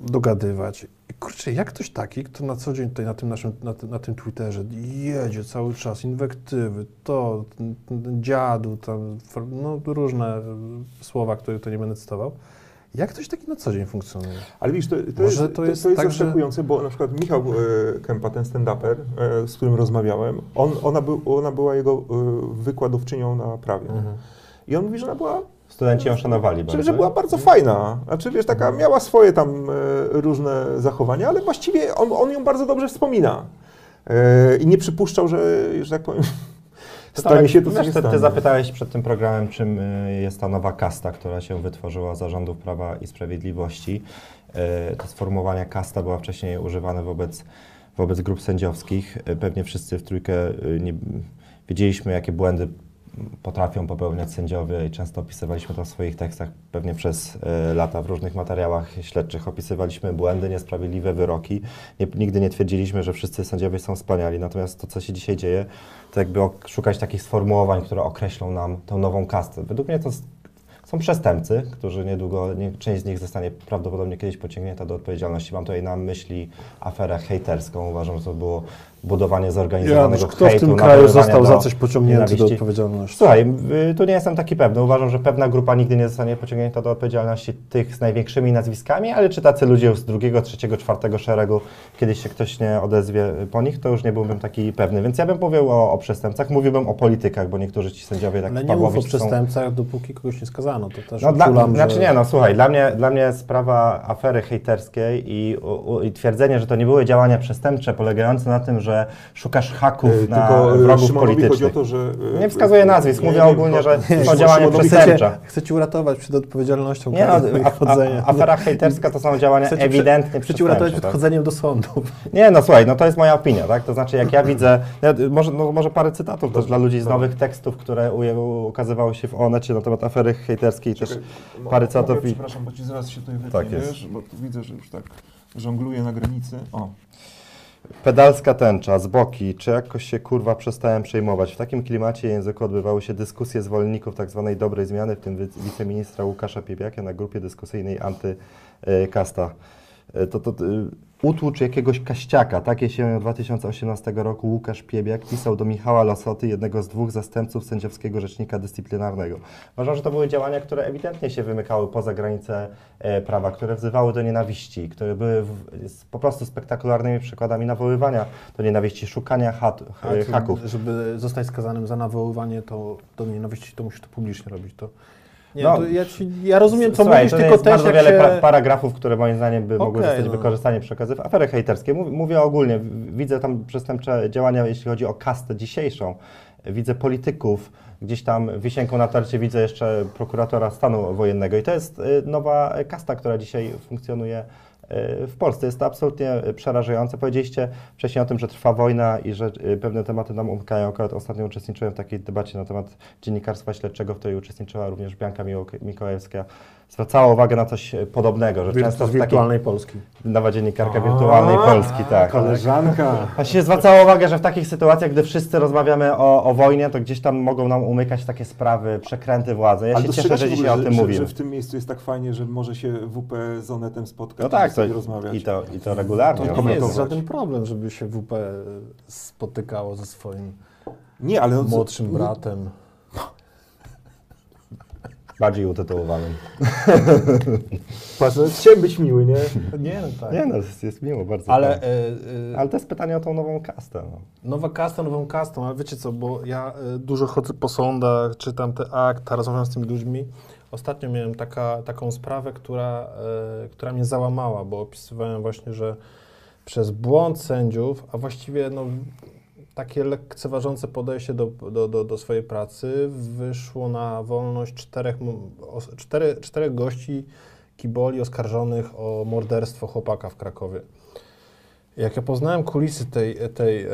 dogadywać. I kurczę, jak ktoś taki, kto na co dzień tutaj na tym naszym, na, na tym Twitterze jedzie cały czas, inwektywy, to, ten, ten dziadu, tam, no różne y, słowa, które to nie będę cytował. Jak ktoś taki na co dzień funkcjonuje? Ale widzisz, to, to jest, to to, to jest jest, tak, że- zaskakujące, bo na przykład Michał e, Kępa, ten stand-uper, e, z którym rozmawiałem, on, ona, był, ona była jego e, wykładowczynią na prawie. I on mówi, że ona była, Studenci ją szanowali że, bardzo. że była bardzo fajna. Znaczy, wiesz, taka miała swoje tam e, różne zachowania, ale właściwie on, on ją bardzo dobrze wspomina. E, I nie przypuszczał, że, że tak powiem, stanie się to, co się ty, ty zapytałeś przed tym programem, czym y, jest ta nowa kasta, która się wytworzyła za rządów Prawa i Sprawiedliwości. To sformułowanie kasta była wcześniej używane wobec, wobec grup sędziowskich. Pewnie wszyscy w trójkę nie, wiedzieliśmy, jakie błędy potrafią popełniać sędziowie i często opisywaliśmy to w swoich tekstach. Pewnie przez y, lata w różnych materiałach śledczych opisywaliśmy błędy, niesprawiedliwe wyroki. Nie, nigdy nie twierdziliśmy, że wszyscy sędziowie są wspaniali. Natomiast to, co się dzisiaj dzieje, to jakby szukać takich sformułowań, które określą nam tą nową kastę. Według mnie to są przestępcy, którzy niedługo, nie, część z nich zostanie prawdopodobnie kiedyś pociągnięta do odpowiedzialności. Mam tutaj na myśli aferę hejterską. Uważam, że to było budowanie zorganizowanego kto w hejtu, tym kraju został do za coś pociągnięty do nienawiści. odpowiedzialności? Słuchaj, y, tu nie jestem taki pewny. Uważam, że pewna grupa nigdy nie zostanie pociągnięta do odpowiedzialności tych z największymi nazwiskami, ale czy tacy ludzie z drugiego, trzeciego, czwartego szeregu, kiedyś się ktoś nie odezwie po nich, to już nie byłbym taki pewny. Więc ja bym mówił o, o przestępcach, mówiłbym o politykach, bo niektórzy ci sędziowie tak Ale nie mów o Pawłowicz są... przestępcach, dopóki kogoś nie skazano. To też No, dla, uczulam, znaczy że... nie, no słuchaj, dla mnie, dla mnie sprawa afery hejterskiej i, u, u, i twierdzenie, że to nie były działania przestępcze polegające na tym, że szukasz haków E, na Tylko e, wrogów Szymonowi chodzi o politycznych. to, że... e, Nie wskazuję nazwisk, mówię nie, ogólnie, że nie, są działania Szymonowi przestępcze. Chcecie, chcecie uratować przed odpowiedzialnością Nie no, a, afera hejterska to są działania Chcecie ewidentnie prze- Chcecie uratować przed Tak? chodzeniem do sądu. Nie no słuchaj, no to jest moja opinia, tak? To znaczy jak ja widzę, ja, może, no, może parę cytatów też dla ludzi z nowych tekstów, które ukazywały się w Onecie na temat afery hejterskiej, też Czekaj, mo- parę cytatów. Przepraszam, bo ci zaraz się tutaj wytnie, Tak jest. bo tu widzę, że już tak żongluję na granicy. O, Pedalska tęcza, z boki, czy jakoś się kurwa przestałem przejmować. W takim klimacie języku odbywały się dyskusje zwolenników tzw. dobrej zmiany, w tym wi- wiceministra Łukasza Piebiaka na grupie dyskusyjnej antykasta. E, To, to, to, y, utłucz jakiegoś kaściaka. Takie się 2018 roku Łukasz Piebiak pisał do Michała Lasoty, jednego z dwóch zastępców sędziowskiego rzecznika dyscyplinarnego. Uważam, że to były działania, które ewidentnie się wymykały poza granice e, prawa, które wzywały do nienawiści, które były po prostu spektakularnymi przykładami nawoływania do nienawiści, szukania hat, e, haków. Żeby zostać skazanym za nawoływanie to, do nienawiści, to musisz to publicznie robić. To, nie, No, ja, ci, ja rozumiem, co Słuchaj, mówisz, to tylko jest też bardzo wiele się... paragrafów, które moim zdaniem by mogły Okej, zostać no. wykorzystane przy okazji afery hejterskiej. Mów, mówię ogólnie, w- widzę tam przestępcze działania, jeśli chodzi o kastę dzisiejszą. Widzę polityków, gdzieś tam wisienką na tarcie widzę jeszcze prokuratora stanu wojennego i to jest y, nowa kasta, która dzisiaj funkcjonuje w Polsce. Jest to absolutnie y, przerażające. Powiedzieliście wcześniej o tym, że trwa wojna i że y, pewne tematy nam umykają. Akurat ostatnio uczestniczyłem w takiej debacie na temat dziennikarstwa śledczego, w której uczestniczyła również Bianka Mikołajewska. Zwracała uwagę na coś y, podobnego, że często z w takiej, wirtualnej Polski. nowa dziennikarka wirtualnej Polski, tak. koleżanka. Właśnie zwracała uwagę, że w takich sytuacjach, gdy wszyscy rozmawiamy o, o wojnie, to gdzieś tam mogą nam umykać takie sprawy, przekręty władzy. Ja Ale się cieszę, że w dzisiaj o tym że, mówimy. Że w tym miejscu jest tak fajnie, że może się WP z Onetem spotkać No tak, i to, sobie rozmawiać. i, to, i to regularnie. To nie jest żaden problem, żeby się WP spotykało ze swoim Nie, ale on, młodszym bratem. Bardziej utytułowanym. Patrz, no, chciałem być miły, nie? Nie, no tak. Nie no, jest, jest miło bardzo. Ale, tak. e, e, ale to jest pytanie o tą nową kastę. No. Nowa kasta, nową kastą, ale wiecie co, bo ja y, dużo chodzę po sądach, czytam te akta, rozmawiam z tymi ludźmi. Ostatnio miałem taka, taką sprawę, która, y, która mnie załamała, bo opisywałem właśnie, że przez błąd sędziów, a właściwie no, takie lekceważące podejście do, do, do, do swojej pracy, wyszło na wolność czterech, m- cztery, czterech gości kiboli oskarżonych o morderstwo chłopaka w Krakowie. Jak ja poznałem kulisy tej, tej e,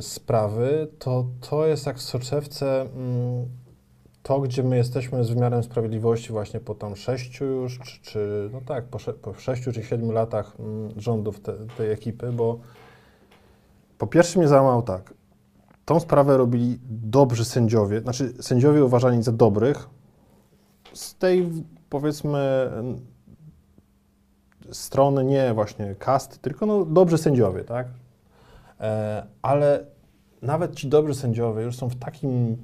sprawy, to to jest jak w soczewce mm, to, gdzie my jesteśmy z wymiarem sprawiedliwości właśnie po tam sześciu już, czy, czy no tak, po, sze, po sześciu czy siedmiu latach mm, rządów te, tej ekipy, bo po pierwsze mnie załamał tak, tą sprawę robili dobrzy sędziowie, znaczy sędziowie uważani za dobrych, z tej powiedzmy strony nie właśnie kasty, tylko no, dobrzy sędziowie, tak? E, ale nawet ci dobrzy sędziowie już są w takim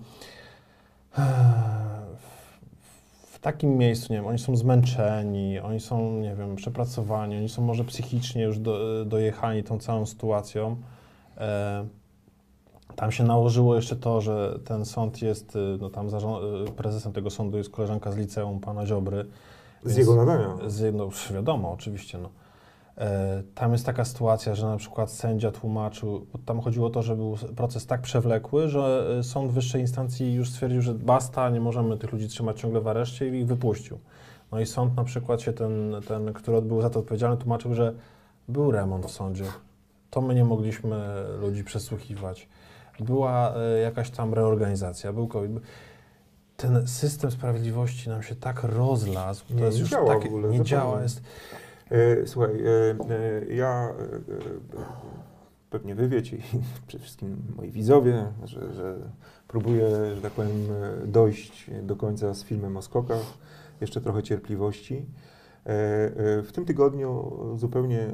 e, w, takim miejscu, nie wiem, oni są zmęczeni, oni są, nie wiem, przepracowani, oni są może psychicznie już do, dojechani tą całą sytuacją. E, tam się nałożyło jeszcze to, że ten sąd jest, y, no tam y, prezesem tego sądu jest koleżanka z liceum, pana Ziobry. Z jego nadania. z, no, wiadomo, oczywiście. No. E, tam jest taka sytuacja, że na przykład sędzia tłumaczył, bo tam chodziło o to, że był proces tak przewlekły, że e, sąd wyższej instancji już stwierdził, że basta, nie możemy tych ludzi trzymać ciągle w areszcie i ich wypuścił. No i sąd na przykład się ten, ten który był za to odpowiedzialny, tłumaczył, że był remont w sądzie. To my nie mogliśmy ludzi przesłuchiwać. Była e, jakaś tam reorganizacja, był COVID. Ten system sprawiedliwości nam się tak rozlazł. To Nie, jest nie już działa takie, ogóle, nie działa, jest E, Słuchaj, e, ja, pewnie wy wiecie, i przede wszystkim moi widzowie, że, że próbuję, że tak powiem, dojść do końca z filmem o skokach. Jeszcze trochę cierpliwości. W tym tygodniu zupełnie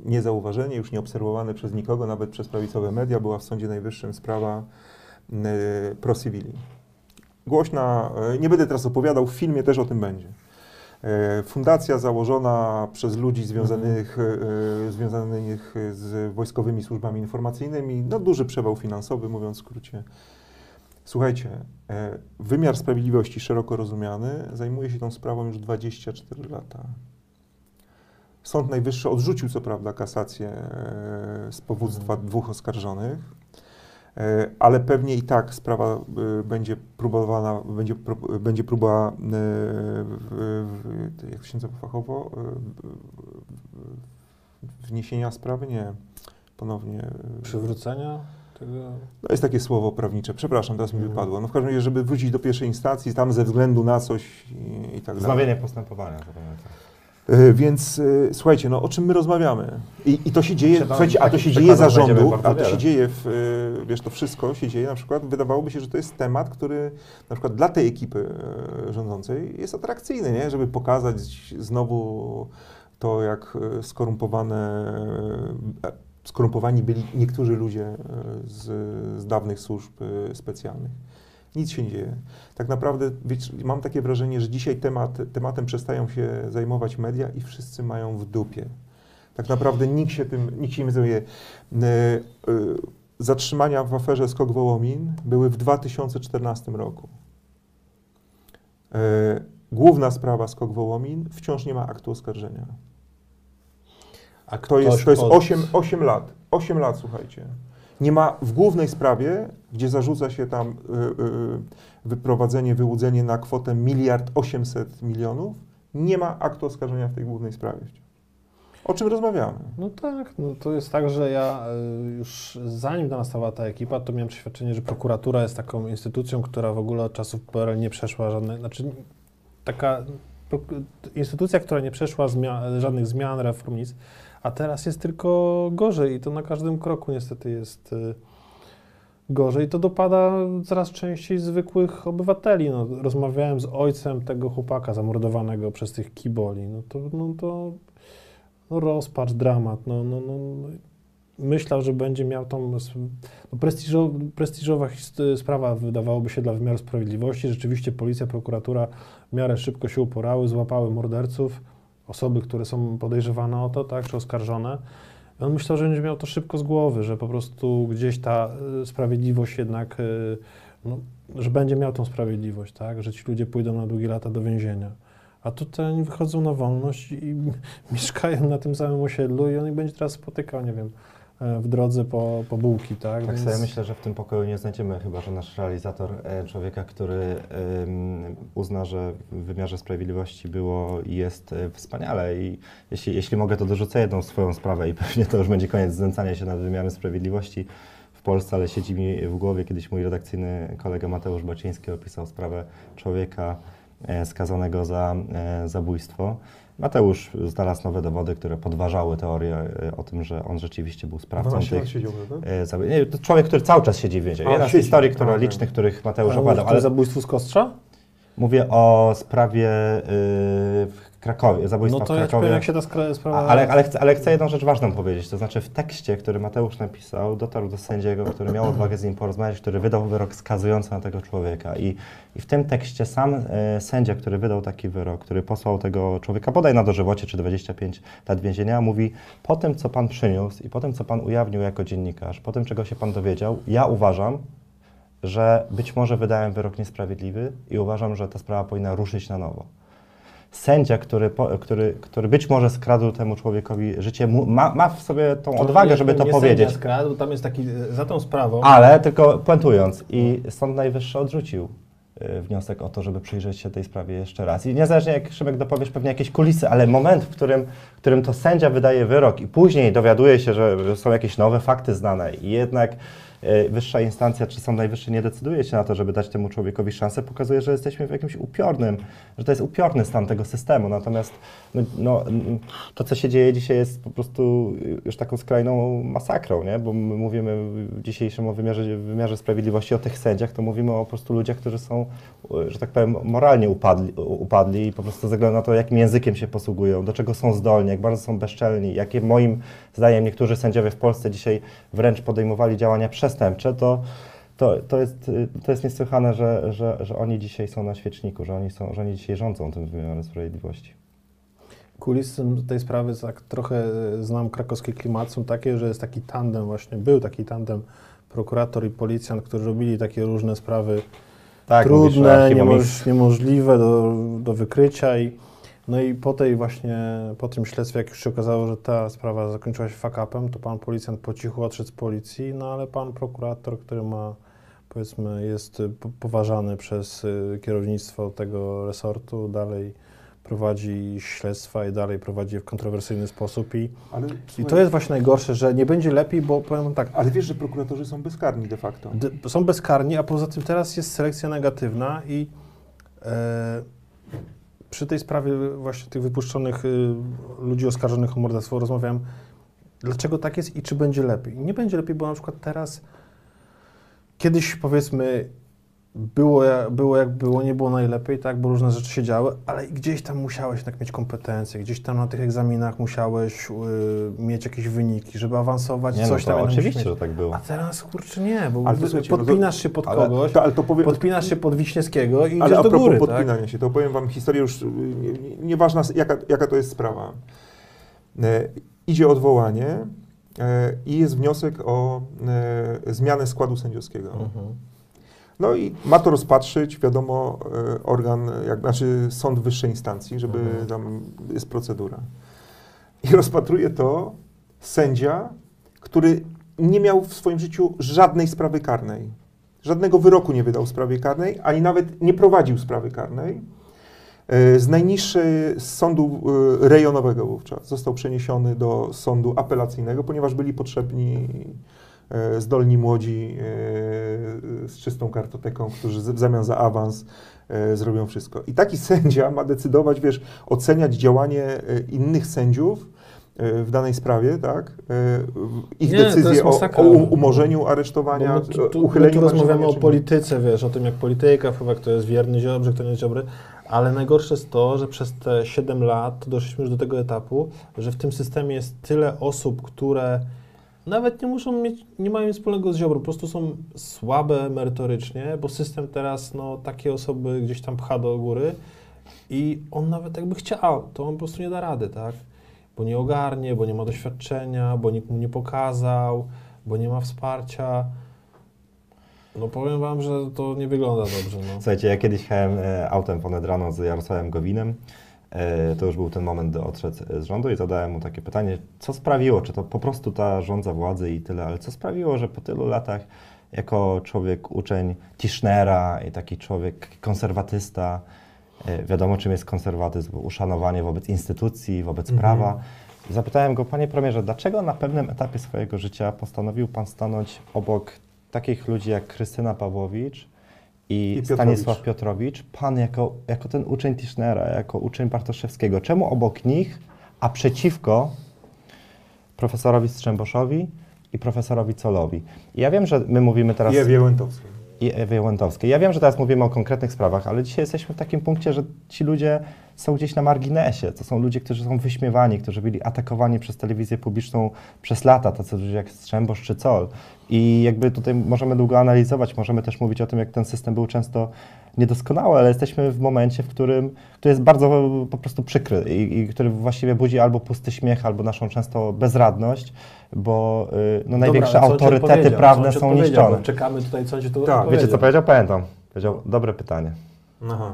niezauważenie, już nieobserwowane przez nikogo, nawet przez prawicowe media, była w Sądzie Najwyższym sprawa e, Pro Civili. Głośna, e, nie będę teraz opowiadał, w filmie też o tym będzie. E, Fundacja założona przez ludzi związanych, e, związanych z wojskowymi służbami informacyjnymi, no duży przewał finansowy, mówiąc w skrócie. Słuchajcie, wymiar sprawiedliwości szeroko rozumiany zajmuje się tą sprawą już 24 lata. Sąd Najwyższy odrzucił co prawda kasację e, z powództwa dwóch oskarżonych, e, ale pewnie i tak sprawa e, będzie próbowana, będzie, będzie próba, jak to się nazywa fachowo, wniesienia sprawy? Nie, ponownie. przywrócenia tego. no jest takie słowo prawnicze, przepraszam, teraz mi Mhm. wypadło. No w każdym razie, żeby wrócić do pierwszej instancji, tam ze względu na coś i, i tak dalej. Wznowienie postępowania. zapewne tak. E, Więc e, słuchajcie, no o czym my rozmawiamy? I, i to się dzieje, Siadam, słuchajcie, a to się dzieje za przykładów będziemy rządu, bardzo a to się dzieje w, e, wiesz, to wszystko się dzieje na przykład, wydawałoby się, że to jest temat, który na przykład dla tej ekipy rządzącej jest atrakcyjny, nie? Żeby pokazać znowu to, jak skorumpowane, skorumpowani byli niektórzy ludzie z, z dawnych służb specjalnych. Nic się nie dzieje. Tak naprawdę wiecie, mam takie wrażenie, że dzisiaj temat, tematem przestają się zajmować media i wszyscy mają w dupie. Tak naprawdę nikt się tym, nikt się nie zajmuje. E, e, Zatrzymania w aferze Skok Wołomin były w 2014 roku. E, Główna sprawa Skok Wołomin wciąż nie ma aktu oskarżenia. A To jest, to jest od- 8, 8 lat. 8 lat, słuchajcie. Nie ma w głównej sprawie, gdzie zarzuca się tam y, y, wyprowadzenie, wyłudzenie na kwotę miliard 800 milionów, nie ma aktu oskarżenia w tej głównej sprawie. O czym rozmawiamy? No tak, no to jest tak, że ja y, już zanim to nastała ta ekipa, to miałem przeświadczenie, że prokuratura jest taką instytucją, która w ogóle od czasów PRL nie przeszła żadnej, znaczy taka instytucja, która nie przeszła żadnych zmian, reform, nic, a teraz jest tylko gorzej i to na każdym kroku niestety jest y, gorzej. To dopada coraz częściej zwykłych obywateli. No, rozmawiałem z ojcem tego chłopaka zamordowanego przez tych kiboli. No to, no to no rozpacz, dramat. No, no, no, myślał, że będzie miał tą no, prestiżo, prestiżowa his- sprawa, wydawałoby się, dla wymiaru sprawiedliwości. Rzeczywiście policja, prokuratura w miarę szybko się uporały, złapały morderców, osoby, które są podejrzewane o to, tak, czy oskarżone. On myślał, że będzie miał to szybko z głowy, że po prostu gdzieś ta y, sprawiedliwość jednak, y, no, że będzie miał tą sprawiedliwość, tak, że ci ludzie pójdą na długie lata do więzienia. A tutaj oni wychodzą na wolność i mieszkają na tym samym osiedlu i on ich będzie teraz spotykał, nie wiem, w drodze po, po bułki, tak? Tak Więc- sobie myślę, że w tym pokoju nie znajdziemy chyba, że nasz realizator e, człowieka, który uzna, że w wymiarze sprawiedliwości było i jest e, wspaniale i jeśli, jeśli mogę, to dorzucę jedną swoją sprawę i pewnie to już będzie koniec znęcania się nad wymiarem sprawiedliwości w Polsce, ale siedzi mi w głowie, kiedyś mój redakcyjny kolega Mateusz Baczyński opisał sprawę człowieka e, skazanego za e, zabójstwo. Mateusz znalazł nowe dowody, które podważały teorię e, o tym, że on rzeczywiście był sprawcą 12 tych, siedział? E, Nie, to człowiek, który cały czas siedzi w więzieniu. Jedna z historii, która, okej. licznych, których Mateusz opowiadał, ale zabójstwo z Kostrza? mówię o sprawie y, w Krakowie, zabójstwa No to w ja powiem, Krakowie. jak się ta skra- sprawa... Ale, ale, chcę, ale chcę jedną rzecz ważną powiedzieć. To znaczy, w tekście, który Mateusz napisał, dotarł do sędziego, który miał odwagę z nim porozmawiać, który wydał wyrok skazujący na tego człowieka. I, i w tym tekście sam e, sędzia, który wydał taki wyrok, który posłał tego człowieka, bodaj na dożywocie czy 25 lat więzienia, mówi: Po tym, co pan przyniósł i po tym, co pan ujawnił jako dziennikarz, po tym, czego się pan dowiedział, ja uważam, że być może wydałem wyrok niesprawiedliwy i uważam, że ta sprawa powinna ruszyć na nowo. Sędzia, który, który, który być może skradł temu człowiekowi życie, ma, ma w sobie tą odwagę, żeby to nie powiedzieć. Sędzia skradł, tam jest taki, za tą sprawą... Ale tylko puentując, i Sąd Najwyższy odrzucił y, wniosek o to, żeby przyjrzeć się tej sprawie jeszcze raz. I niezależnie jak Szymek dopowiesz pewnie jakieś kulisy, ale moment, w którym, w którym to sędzia wydaje wyrok i później dowiaduje się, że że są jakieś nowe fakty znane i jednak wyższa instancja czy Sąd Najwyższy nie decyduje się na to, żeby dać temu człowiekowi szansę, pokazuje, że jesteśmy w jakimś upiornym, że to jest upiorny stan tego systemu. Natomiast no, no, to, co się dzieje dzisiaj jest po prostu już taką skrajną masakrą, nie? bo my mówimy w dzisiejszym o wymiarze, wymiarze sprawiedliwości o tych sędziach, to mówimy o po prostu ludziach, którzy są, e, że tak powiem, moralnie upadli, upadli i po prostu ze względu na to, jakim językiem się posługują, do czego są zdolni, jak bardzo są bezczelni, jakie moim zdaniem niektórzy sędziowie w Polsce dzisiaj wręcz podejmowali działania przestępcze, to to, to, jest, to jest niesłychane, że, że, że oni dzisiaj są na świeczniku, że oni, są, że oni dzisiaj rządzą tym wymiarem sprawiedliwości. Kulisy tej sprawy, tak trochę znam krakowski klimat, są takie, że jest taki tandem właśnie, był taki tandem prokurator i policjant, którzy robili takie różne sprawy Tak, trudne, niemoż, niemożliwe do, do wykrycia i no i po tej właśnie, po tym śledztwie, jak już się okazało, że ta sprawa zakończyła się fuck-upem, to pan policjant po cichu odszedł z policji, no ale pan prokurator, który ma, powiedzmy, jest po- poważany przez y, kierownictwo tego resortu, dalej prowadzi śledztwa i dalej prowadzi je w kontrowersyjny sposób i, Ale, i to jest właśnie najgorsze, że nie będzie lepiej, bo powiem tak, ale wiesz, że prokuratorzy są bezkarni de facto. Są bezkarni, a poza tym teraz jest selekcja negatywna i e, przy tej sprawie właśnie tych wypuszczonych y, ludzi oskarżonych o morderstwo rozmawiałem, dlaczego tak jest i czy będzie lepiej. Nie będzie lepiej, bo na przykład teraz kiedyś powiedzmy było, ja- było jak było, nie było najlepiej, tak, bo różne rzeczy się działy, ale gdzieś tam musiałeś jednak mieć kompetencje, gdzieś tam na tych egzaminach musiałeś y, mieć jakieś wyniki, żeby awansować, Nie, no coś to tam oczywiście, że tak było. A teraz kurczę nie, bo Ale słuchajcie, no podpinasz się pod Ale kogoś, to, ale to powiem, podpinasz się pod Wiśniewskiego i ale idziesz a do góry, tak? podpinania się, to powiem wam historię już, y, nie- nie- nieważna jaka, jaka to jest sprawa. E, idzie odwołanie e, i jest wniosek o e, zmianę składu sędziowskiego. Mhm. No i ma to rozpatrzyć, wiadomo, e, organ, jak, znaczy sąd wyższej instancji, żeby Mhm. tam jest procedura. I rozpatruje to sędzia, który nie miał w swoim życiu żadnej sprawy karnej. Żadnego wyroku nie wydał w sprawie karnej, ani nawet nie prowadził sprawy karnej. E, Z najniższej z sądu e, rejonowego wówczas został przeniesiony do sądu apelacyjnego, ponieważ byli potrzebni zdolni młodzi e, z czystą kartoteką, którzy w zamian za awans e, zrobią wszystko. I taki sędzia ma decydować, wiesz, oceniać działanie e, innych sędziów e, w danej sprawie, tak? E, Ich Nie, decyzje o, o um- umorzeniu aresztowania, my tu, tu, my uchyleniu tu rozmawiamy o polityce, wiesz, o tym jak polityka wpływa, kto jest wierny Ziobrze, kto nie jest Ziobry, ale najgorsze jest to, że przez te 7 lat doszliśmy już do tego etapu, że w tym systemie jest tyle osób, które nawet nie muszą mieć, nie mają nic wspólnego z Ziobrą, po prostu są słabe merytorycznie, bo system teraz no, takie osoby gdzieś tam pcha do góry i on nawet jakby chciał, to on po prostu nie da rady, tak? Bo nie ogarnie, bo nie ma doświadczenia, bo nikt mu nie pokazał, bo nie ma wsparcia. No powiem wam, że to nie wygląda dobrze. No. Słuchajcie, ja kiedyś jechałem e, autem ponad rano z Jarosławem Gowinem. E, To już był ten moment, gdy odszedł z rządu i zadałem mu takie pytanie, co sprawiło, czy to po prostu ta rządza władzy i tyle, ale co sprawiło, że po tylu latach jako człowiek, uczeń Tischnera i taki człowiek konserwatysta, e, wiadomo czym jest konserwatyzm, uszanowanie wobec instytucji, wobec prawa. Zapytałem go, panie premierze, dlaczego na pewnym etapie swojego życia postanowił pan stanąć obok takich ludzi jak Krystyna Pawłowicz i, I Piotrowicz. Stanisław Piotrowicz, pan jako, jako ten uczeń Tischnera, jako uczeń Bartoszewskiego, czemu obok nich, a przeciwko profesorowi Strzemboszowi i profesorowi Colowi? I ja wiem, że my mówimy teraz I Ewie Łętowskiej. I Łętowskiej. Ja wiem, że teraz mówimy o konkretnych sprawach, ale dzisiaj jesteśmy w takim punkcie, że ci ludzie są gdzieś na marginesie. To są ludzie, którzy są wyśmiewani, którzy byli atakowani przez telewizję publiczną przez lata, tacy ludzie jak Strzembosz czy Col. I jakby tutaj możemy długo analizować, możemy też mówić o tym, jak ten system był często niedoskonały, ale jesteśmy w momencie, w którym, który jest bardzo po prostu przykry i, i który właściwie budzi albo pusty śmiech, albo naszą często bezradność, bo y, no, największe Dobra, autorytety prawne są niszczone. Czekamy tutaj, co ci tu Tak, Wiecie co powiedział? Pamiętam. Powiedział, dobre pytanie. Aha.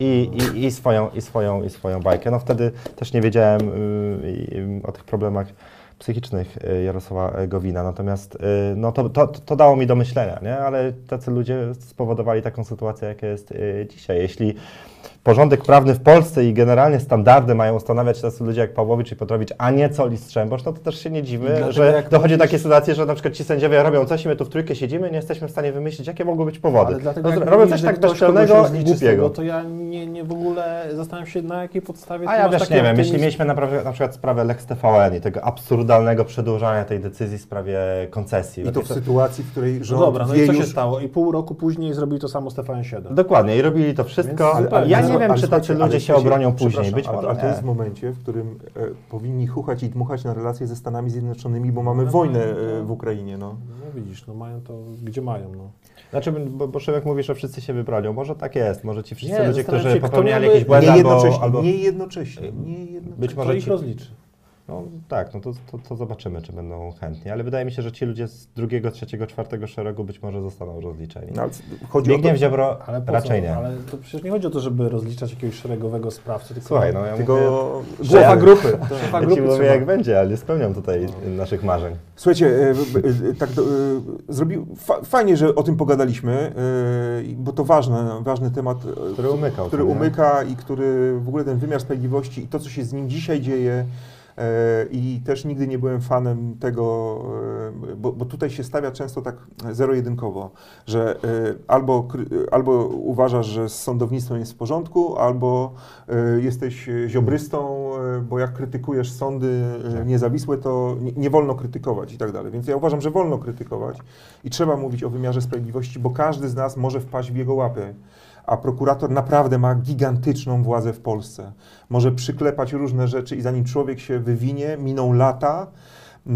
I, i, i, swoją, i, swoją, I swoją bajkę. No wtedy też nie wiedziałem y, y, o tych problemach psychicznych y, Jarosława Gowina, natomiast y, no to, to, to dało mi do myślenia, nie? ale tacy ludzie spowodowali taką sytuację, jaka jest y, dzisiaj. Jeśli porządek prawny w Polsce i generalnie standardy mają ustanawiać tacy ludzie jak Pawłowicz i Piotrowicz, a nie Col i Strzembosz, no to też się nie dziwmy, Dlatego że dochodzi do takiej sytuacji, że na przykład ci sędziowie robią coś i my tu w trójkę siedzimy i nie jesteśmy w stanie wymyślić, jakie mogą być powody. Dlatego No, robią coś tak bezczelnego i głupiego. To ja nie, nie w ogóle zastanawiam się, na jakiej podstawie A ja też nie wiem, jeśli mieliśmy naprawdę na przykład sprawę Lex TVN i tego absurdalnego przedłużania tej decyzji w sprawie koncesji. I to w sytuacji, w której No rząd dobra, no i co już... się stało? I pół roku później zrobili to samo z TVN7. Dokładnie, i robili to wszystko. Więc. Ja nie wiem, czy tacy ludzie się obronią później. Być ale, może ale to jest w momencie, w którym e, powinni chuchać i dmuchać na relacje ze Stanami Zjednoczonymi, bo mamy No, wojnę no, e, w Ukrainie. No. No widzisz, no mają to, gdzie mają, no. Znaczy, bo, bo Szymek mówi, że wszyscy się wybronią. Może tak jest. Może ci wszyscy Nie, ludzie, którzy się, popełniali jakieś błędy albo, nie jednocześnie, nie jednocześnie. Być może ich ci, rozliczy? No tak, no to, to, to zobaczymy, czy będą chętni. Ale wydaje mi się, że ci ludzie z drugiego, trzeciego, czwartego szeregu być może zostaną rozliczeni. No, ale chodzi o to, Biegnie w Ziobro Ale po raczej co? nie. Ale to przecież nie chodzi o to, żeby rozliczać jakiegoś szeregowego sprawcy, tylko Słuchaj, no ja tylko mówię... głowa ja- grupy. szefa Ja ci grupy mówię trzeba. jak będzie, ale nie spełniam tutaj naszych marzeń. Słuchajcie, e, e, e, tak do, e, zrobił, fa, fajnie, że o tym pogadaliśmy, e, bo to ważne, ważny temat, Który umykał który umyka i który w ogóle ten wymiar sprawiedliwości i to, co się z nim dzisiaj dzieje. E, I też nigdy nie byłem fanem tego, e, bo, bo tutaj się stawia często tak zero-jedynkowo, że e, albo, albo uważasz, że z sądownictwem jest w porządku, albo jesteś ziobrystą, bo jak krytykujesz sądy Tak. niezawisłe, to nie, nie wolno krytykować i tak dalej. Więc ja uważam, że wolno krytykować i trzeba mówić o wymiarze sprawiedliwości, bo każdy z nas może wpaść w jego łapy. A prokurator naprawdę ma gigantyczną władzę w Polsce. Może przyklepać różne rzeczy i zanim człowiek się wywinie, miną lata,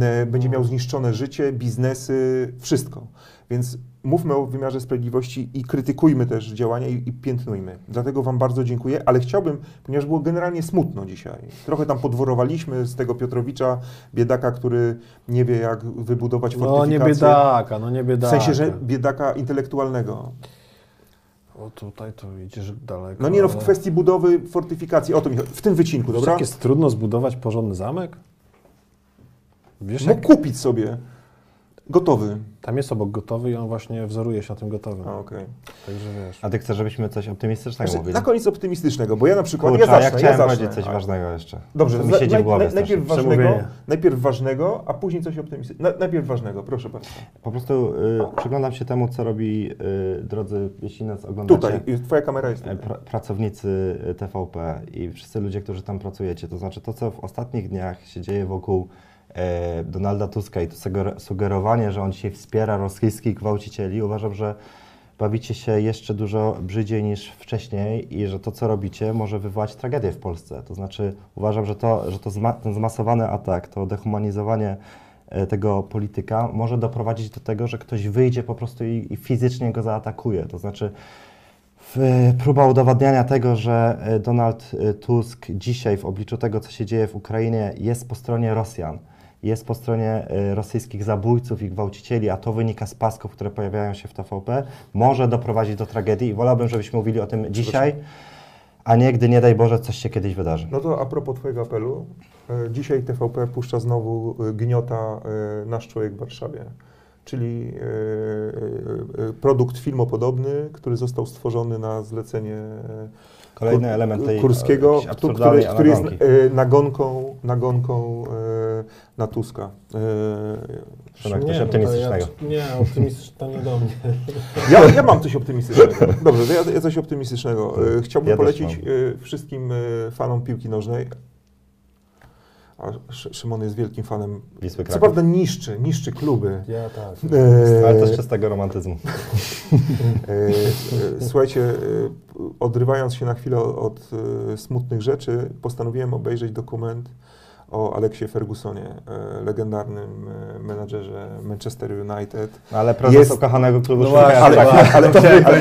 e, będzie miał zniszczone życie, biznesy, wszystko. Więc mówmy o wymiarze sprawiedliwości i krytykujmy też działania i, i piętnujmy. Dlatego Wam bardzo dziękuję, ale chciałbym, ponieważ było generalnie smutno dzisiaj, trochę tam podworowaliśmy z tego Piotrowicza, biedaka, który nie wie jak wybudować No nie fortyfikację. biedaka, no nie W biedaka. sensie, że biedaka intelektualnego. O tutaj to idziesz daleko. No nie no, w ale- kwestii budowy fortyfikacji, o to mi chodzi. W tym wycinku, Wiesz, dobra? Jak jest trudno zbudować porządny zamek? Wiesz, Mógł jak kupić sobie gotowy. tam jest obok gotowy i on właśnie wzoruje się na tym gotowym. A, okej. Także wiesz. A ty chcesz, żebyśmy coś optymistycznego Znaczy, mówili? na koniec optymistycznego, bo ja na przykład, Kurczę, ja zacznę, ja chciałem zacznę. powiedzieć coś A, ważnego jeszcze. Dobrze, to mi siedzi w głowie naj, najpierw, ważnego, najpierw ważnego, a później coś optymistycznego. Na, najpierw ważnego, proszę bardzo. Po prostu y, przyglądam się temu, co robi, y, drodzy, jeśli nas oglądacie, Tutaj, y, twoja kamera jest e, tutaj. pra, pracownicy y, TVP i wszyscy ludzie, którzy tam pracujecie. To znaczy to, co w ostatnich dniach się dzieje wokół Donalda Tuska i to suger- sugerowanie, że on dzisiaj wspiera rosyjskich gwałcicieli, uważam, że bawicie się jeszcze dużo brzydziej niż wcześniej i że to, co robicie, może wywołać tragedię w Polsce. To znaczy uważam, że, to, że to zma, ten zmasowany atak, to dehumanizowanie e, tego polityka może doprowadzić do tego, że ktoś wyjdzie po prostu i, i fizycznie go zaatakuje. To znaczy w, próba udowadniania tego, że e, Donald e, Tusk dzisiaj w obliczu tego, co się dzieje w Ukrainie, jest po stronie Rosjan, jest po stronie e, rosyjskich zabójców i gwałcicieli, a to wynika z pasków, które pojawiają się w TVP, może doprowadzić do tragedii i wolałbym, żebyśmy mówili o tym dzisiaj, a nie gdy, nie daj Boże, coś się kiedyś wydarzy. No to a propos Twojego apelu, e, dzisiaj TVP puszcza znowu e, gniota e, Nasz Człowiek w Warszawie, czyli produkt filmopodobny, który został stworzony na zlecenie Kolejny element tej Kurskiego, któ- który, absurdalnej który jest e, nagonką, nagonką e, na Tuska. E, Szymek, coś no optymistycznego. Ja, nie, optymistyczne to nie do mnie. Ja, ja mam coś optymistycznego. Dobrze, ja, ja coś optymistycznego. E, Chciałbym Ja polecić e, wszystkim e, fanom piłki nożnej. A Sz- Szymon jest wielkim fanem. Wisły Co Kraków. prawda niszczy, niszczy kluby. Ja tak. E, Ale też czystego romantyzmu. E, e, Słuchajcie, e, odrywając się na chwilę od smutnych rzeczy, postanowiłem obejrzeć dokument o Aleksie Fergusonie, e, legendarnym e, menadżerze Manchester United. No, ale prezes Jest- ukochanego klubu No właśnie, Ale, ale, ale, ale,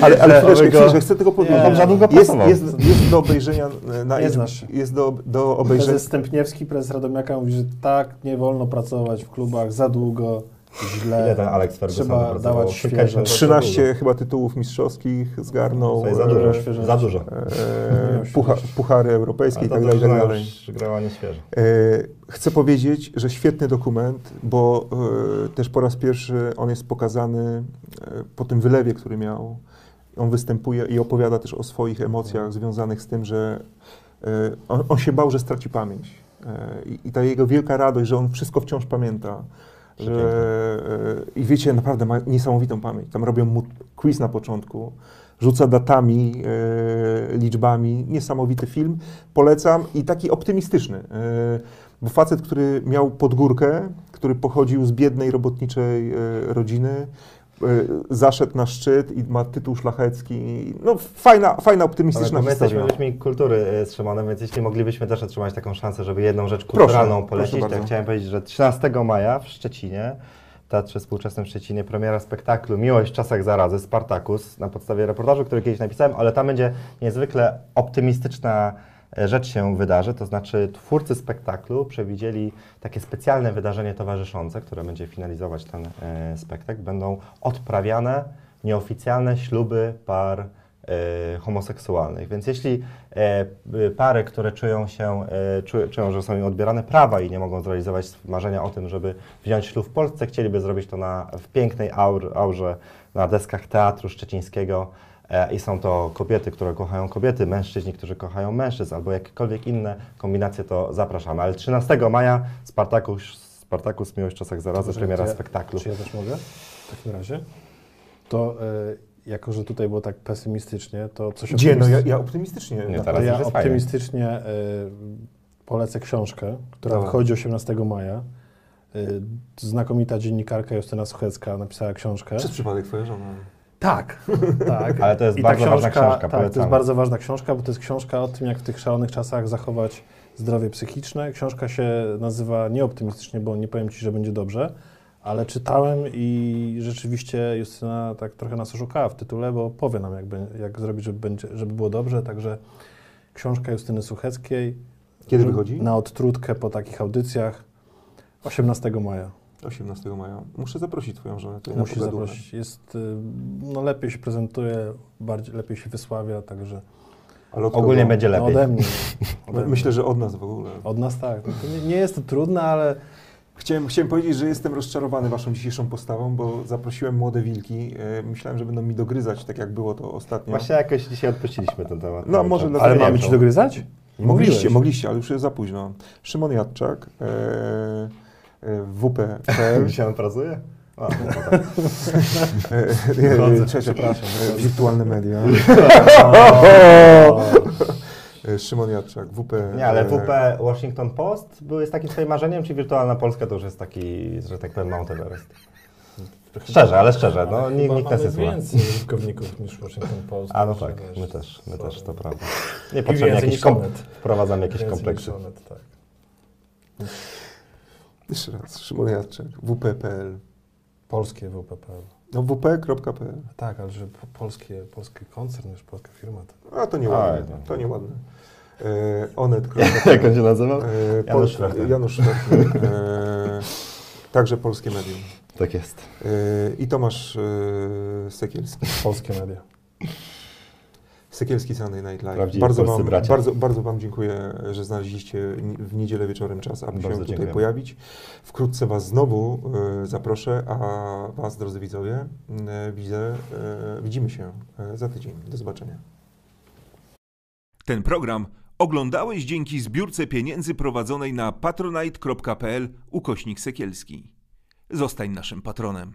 ale, ale chwileczkę, go- chwileczkę, chcę tylko powiedzieć. Nie, za długo jest, jest, jest do obejrzenia na Nie znasz. jest do, do obejrzenia. Prezes Stępniewski, prezes Radomiaka mówi, że tak, nie wolno pracować w klubach za długo, źle. Ile ten Alex Ferguson Trzeba dawać lat 13 chyba tytułów mistrzowskich zgarnął. Za dużo, świeżości. za dużo. e, pucha, puchary europejskie i tak dalej, tak dalej. Grała nieświeżo. E, Chcę powiedzieć, że świetny dokument, bo e, też po raz pierwszy on jest pokazany e, po tym wylewie, który miał. On występuje i opowiada też o swoich emocjach związanych z tym, że e, on, on się bał, że straci pamięć. E, I ta jego wielka radość, że on wszystko wciąż pamięta. Że, e, I wiecie, naprawdę ma niesamowitą pamięć. Tam robią mu quiz na początku, rzuca datami, e, liczbami. Niesamowity film. Polecam i taki optymistyczny. E, bo facet, który miał podgórkę, który pochodził z biednej robotniczej e, rodziny, e, zaszedł na szczyt i ma tytuł szlachecki. No fajna, fajna Ale optymistyczna to my historia. jesteśmy ludźmi kultury e, z Szymonem, więc jeśli moglibyśmy też otrzymać taką szansę, żeby jedną rzecz kulturalną proszę polecić, to ja bardzo. chciałem powiedzieć, że 13 maja w Szczecinie, Teatrze Współczesnym w Szczecinie, premiera spektaklu Miłość w czasach zarazy, Spartacus, na podstawie reportażu, który kiedyś napisałem, ale tam będzie niezwykle optymistyczna rzecz się wydarzy, to znaczy twórcy spektaklu przewidzieli takie specjalne wydarzenie towarzyszące, które będzie finalizować ten e, spektakl. Będą odprawiane nieoficjalne śluby par e, homoseksualnych. Więc jeśli e, pary, które czują się, e, czu, czują, że są im odbierane prawa i nie mogą zrealizować marzenia o tym, żeby wziąć ślub w Polsce, chcieliby zrobić to na, w pięknej aur, aurze na deskach Teatru Szczecińskiego. E, I są to kobiety, które kochają kobiety, mężczyźni, którzy kochają mężczyzn, albo jakiekolwiek inne kombinacje, to zapraszamy. Ale 13 maja Spartakus, Spartakus Miłość w czasach zarazy, premiera ja- spektaklu. Czy ja też mogę? W takim razie. To e, jako, że tutaj było tak pesymistycznie, to coś Gdzie? No ja, optymistycznie- ja optymistycznie. Nie, teraz ja optymistycznie e, polecę książkę, która Dawaj. wychodzi 18 maja. E, znakomita dziennikarka Justyna Suchecka napisała książkę. Przez przypadek twoja żona. Tak, tak. Ale to jest I bardzo ważna książka, Tak, to jest bardzo ważna książka, bo to jest książka o tym, jak w tych szalonych czasach zachować zdrowie psychiczne. Książka się nazywa nieoptymistycznie, bo nie powiem Ci, że będzie dobrze, ale czytałem i rzeczywiście Justyna tak trochę nas oszukała w tytule, bo powie nam, jak, jak zrobić, żeby, będzie, żeby było dobrze. Także książka Justyny Sucheckiej. Kiedy wychodzi? Na odtrutkę po takich audycjach 18 maja. 18 maja. Muszę zaprosić twoją żonę. Ja Musisz pogadamy. zaprosić. Jest, y, no lepiej się prezentuje, bardziej, lepiej się wysławia, także Ale od Ogólnie kogo? będzie no lepiej. ode mnie. Ode mnie. Myślę, że od nas w ogóle. Od nas tak. No to nie, nie jest to trudne, ale Chciałem, chciałem powiedzieć, że jestem rozczarowany waszą dzisiejszą postawą, bo zaprosiłem młode wilki. E, Myślałem, że będą mi dogryzać, tak jak było to ostatnio. Właśnie jakoś dzisiaj odpuściliśmy ten temat. No, może Ale dlatego- ale mamy ci dogryzać? Mogliście, mówiłeś. mogliście, ale już jest za późno. Szymon Jadczak, e, e, WP.pl. Dzisiaj on pracuje? A, no tak. Przepraszam. Wirtualne media. Szymon Jadczak, WP. Nie, ale WP Washington Post był jest takim twoim marzeniem, czy wirtualna Polska to już jest taki, że tak powiem, Mount Everest? Szczerze, ale szczerze, no Ale nikt, nas mamy nie słucha. więcej użytkowników niż Washington Post. A no tak, wiesz, my też, my też, to prawda. Niepotrzebnie niż kom- wprowadzamy jakieś kompleksy. niż Onet, tak. Jeszcze raz, Szymon Jadczak, wp.pl. Polskie WPPL. No wp.pl. Tak, ale że po- polskie, polski koncern, już polska firma. To... A to nieładne, Aj, no. to nieładne. E, onet. Jak on się nazywał? E, Janusz Schwertner. Janusz. E, także polskie medium. Tak jest. E, I Tomasz e, Sekielski. Polskie media. Sekielski Sunday Night Live. Prawdziwi Bardzo wam, bracia. bardzo, bardzo Wam dziękuję, że znaleźliście w niedzielę wieczorem czas, aby Bardzo się tutaj dziękujemy. pojawić. Wkrótce Was znowu e, zaproszę, a Was, drodzy widzowie, e, widzę, e, widzimy się za tydzień. Do zobaczenia. Ten program oglądałeś dzięki zbiórce pieniędzy prowadzonej na patronite.pl ukośnik sekielski. Zostań naszym patronem.